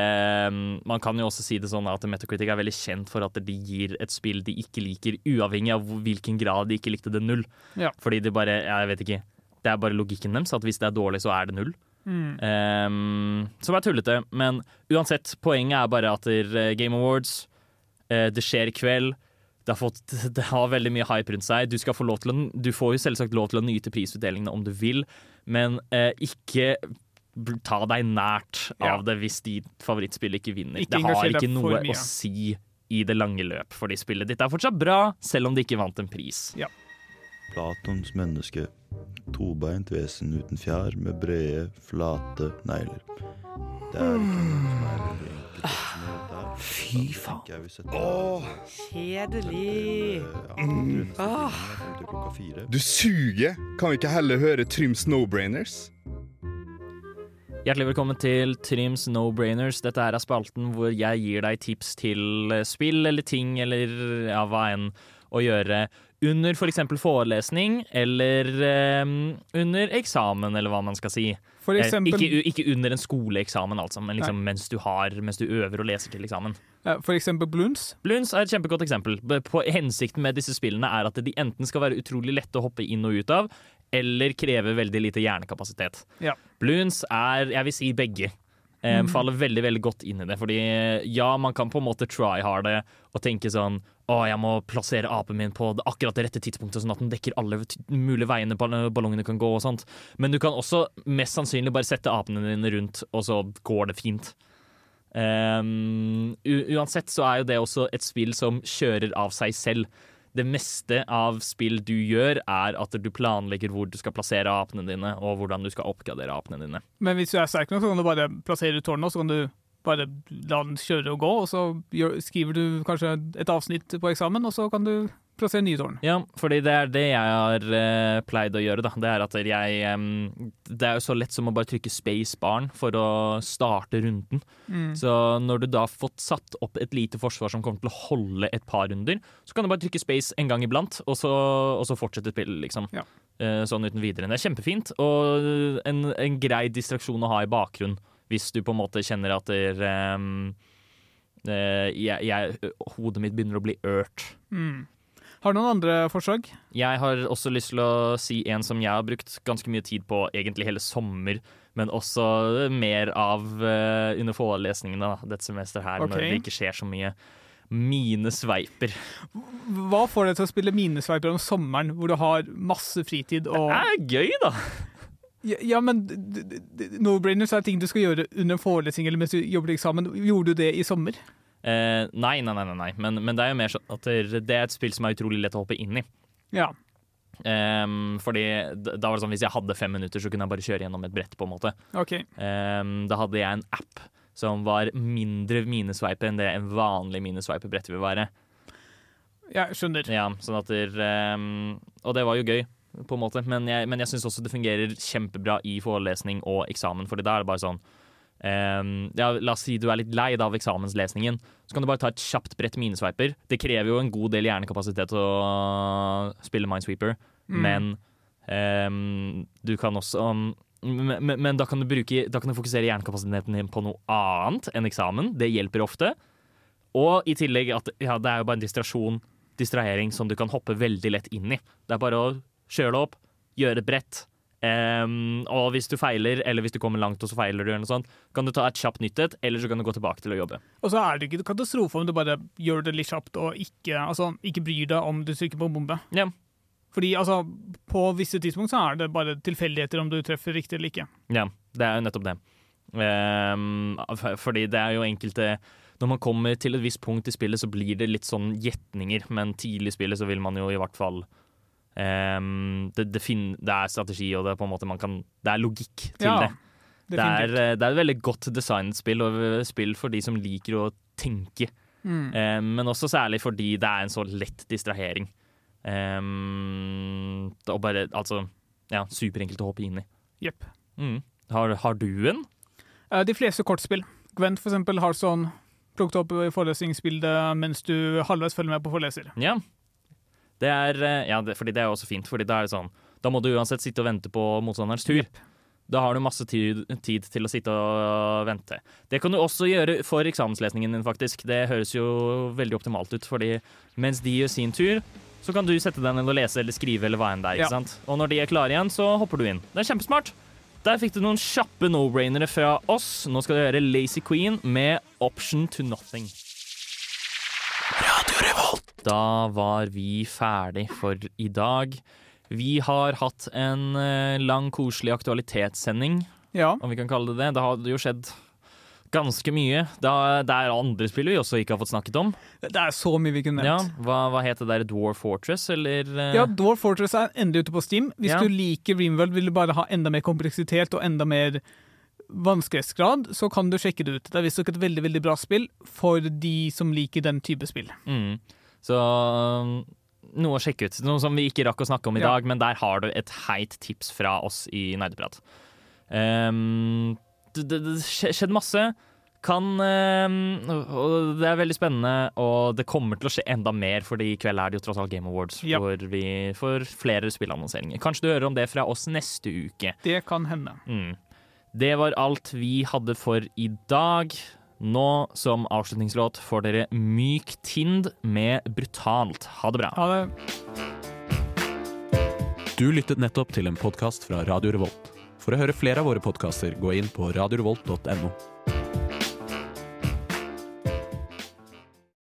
um, Man kan jo også si det sånn at Metacritic er veldig kjent for at de gir et spill de ikke liker, uavhengig av hvilken grad de ikke likte det null. Ja. Fordi det bare Jeg vet ikke. Det er bare logikken deres, at hvis det er dårlig, så er det null. Mm. Um, som er tullete. Men uansett, poenget er bare at er Game Awards, uh, det skjer i kveld. Det har, fått, det har veldig mye hype rundt seg. Du, å, du får jo selvsagt lov til å nyte prisutdelingene om du vil, men uh, ikke ta deg nært Ja. av det hvis ditt favorittspill ikke vinner. Ikke det har ikke noe å si i det lange løp, fordi spillet ditt er fortsatt bra, selv om det ikke vant en pris. Platons menneske. Tobeint vesen uten fjær med brede, flate negler. Det er ikke noe som er veldig enkelt. Fy faen. Åh, Kjedelig. Mm. Ah. Du suger! Kan vi ikke heller høre Tryms No-brainers? Hjertelig velkommen til Trims No-brainers. Dette her er spalten hvor jeg gir deg tips til eh, spill eller ting eller ja, hva enn å gjøre under f.eks. forelesning eller um, under eksamen, eller hva man skal si. For Eh, ikke, ikke under en skoleeksamen, altså, men liksom mens du har Mens du øver og leser til eksamen. Eh, For eksempel Bloons. Bloons er et kjempegodt eksempel. På Hensikten med disse spillene er at de enten skal være utrolig lette å hoppe inn og ut av, eller krever veldig lite hjernekapasitet. Ja. Bloons er, jeg vil si begge. Eh, Mhm. faller veldig veldig godt inn i det. Fordi ja, man kan på en måte try harde og tenke sånn å, jeg må plassere apen min på det- akkurat det rette tidspunktet, sånn at den dekker alle mulige veiene ballongene kan gå og sånt. Men du kan også mest sannsynlig bare sette apene dine rundt, og så går det fint. Um, uansett så er jo det også et spill som kjører av seg selv. Det meste av spill du gjør, er at du planlegger hvor du skal plassere apene dine, og hvordan du skal oppgradere apene dine. Men hvis du er sterk nok, så kan du bare plassere tårnet, og så kan du bare la den kjøre og gå, og så skriver du kanskje et avsnitt på eksamen, og så kan du plassere nye tårn. Ja, fordi det er det jeg har uh, pleid å gjøre, da. Det er at jeg um, Det er jo så lett som å bare trykke space barn for å starte runden. Mm. Så når du da har fått satt opp et lite forsvar som kommer til å holde et par runder, så kan du bare trykke space en gang iblant, og så, og så fortsette spillet, liksom. Eh, sånn uten videre. Det er kjempefint, og en, en grei distraksjon å ha i bakgrunn hvis du på en måte kjenner at der, um, jeg, jeg, hodet mitt begynner å bli ørt. Mm. Har du noen andre forslag? Jeg har også lyst til å si en som jeg har brukt ganske mye tid på egentlig hele sommer, men også mer av uh, under forelesningene da, dette semesteret her, okay. når det ikke skjer så mye. Mine sveiper. Hva får deg til å spille minesveiper om sommeren, hvor du har masse fritid og Det er gøy, da! Ja, ja men no-brainers er ting du skal gjøre under en forelesning eller mens du jobber til eksamen. Gjorde du det i sommer? Eh, nei, nei, nei, nei. Men, men det er jo mer sånn at det er et spill som er utrolig lett å hoppe inn i. Ja. Um, fordi da var det sånn Hvis jeg hadde fem minutter, så kunne jeg bare kjøre gjennom et brett. på en måte OK. um, Da hadde jeg en app som var mindre minesveipe enn det en vanlig minesveipebrett vil være. Jeg skjønner. Ja, sånn at der, um, Og det var jo gøy, på en måte. Men jeg, men jeg syns også det fungerer kjempebra i forelesning og eksamen, Fordi da er det bare sånn Um, ja, La oss si du er litt lei av eksamenslesningen. Så kan du bare ta et kjapt brett minesveiper. Det krever jo en god del hjernekapasitet å spille Minesweeper, Mm. men um, du kan også men, men, men da kan du bruke Da kan du fokusere hjernekapasiteten din på noe annet enn eksamen. Det hjelper ofte. Og i tillegg at ja, det er jo bare en distrasjon, distrahering som du kan hoppe veldig lett inn i. Det er bare å kjøre det opp, gjøre det brett. Um, og hvis du feiler, eller hvis du kommer langt og så feiler du, eller noe sånt, kan du ta et kjapt nytt et, eller så kan du gå tilbake til å jobbe. Og så er det ikke katastrofe om du bare gjør det litt kjapt og ikke, altså, ikke bryr deg om du trykker på en bombe. Ja. Fordi altså, på visse tidspunkt så er det bare tilfeldigheter om du treffer riktig eller ikke. Ja, det er jo nettopp det. Um, fordi det er jo enkelte Når man kommer til et visst punkt i spillet, så blir det litt sånn gjetninger, men tidlig i spillet så vil man jo i hvert fall ehm, det, det, fin det er strategi, og det er på en måte man kan Det er logikk til Ja, det. Det er, eh, det er et veldig godt designet spill, og spill for de som liker å tenke. Mm. Um, men også særlig fordi det er en så lett distrahering. Um, og bare altså Ja, superenkelt å hoppe inn i. Jepp. Mm. Har, har du en? Uh, De fleste kortspill. Gwent for eksempel har sånn plukket opp i forelesningsbildet mens du halvveis følger med på foreleser. Ja. Det er, eh, ja, det, fordi det er også fint, fordi da er det sånn Da må du uansett sitte og vente på motstanderens tur. Da har du masse tid, tid til å sitte og vente. Det kan du også gjøre for eksamenslesningen din, faktisk. Det høres jo veldig optimalt ut, fordi mens de gjør sin tur, så kan du sette deg ned og lese eller skrive eller hva enn det er. Ja. ikke sant? Og når de er klare igjen, så hopper du inn. Det er kjempesmart. Der fikk du noen kjappe no-brainere fra oss. Nå skal du høre Lazy Queen med Option to Nothing. Da var vi ferdig for i dag. Vi har hatt en eh, lang, koselig aktualitetssending, Ja. om vi kan kalle det det. Det har jo skjedd ganske mye. Det er- andre spill vi også ikke har fått snakket om. Det er så mye vi kunne Ja, nevnt. hva, hva het det der? Dwarf Fortress, eller? eh? Ja, Dwarf Fortress er endelig ute på Steam. Hvis Ja. du liker Dreamworld, vil du bare ha enda mer kompleksitet og enda mer vanskelighetsgrad, så kan du sjekke det ut. Det er visstnok et veldig veldig bra spill for de som liker den type spill. Mm. Så um, noe å sjekke ut. Noe som vi ikke rakk å snakke om i Ja. dag, men der har du et heit tips fra oss i Nerdeprat. Um, det, det, det skjedde masse. Kan um, Og det er veldig spennende, og det kommer til å skje enda mer, fordi i kveld er det jo tross alt Game Awards, Ja. hvor vi får flere spillannonseringer. Kanskje du hører om det fra oss neste uke. Det kan hende. Mm. Det var alt vi hadde for i dag. Nå, som avslutningslåt, får dere Myk Tind med Brutalt. Ha det bra. Ha det. Du lyttet nettopp til en podkast fra Radio Revolt. For å høre flere av våre podkaster, gå inn på radiorevolt.no.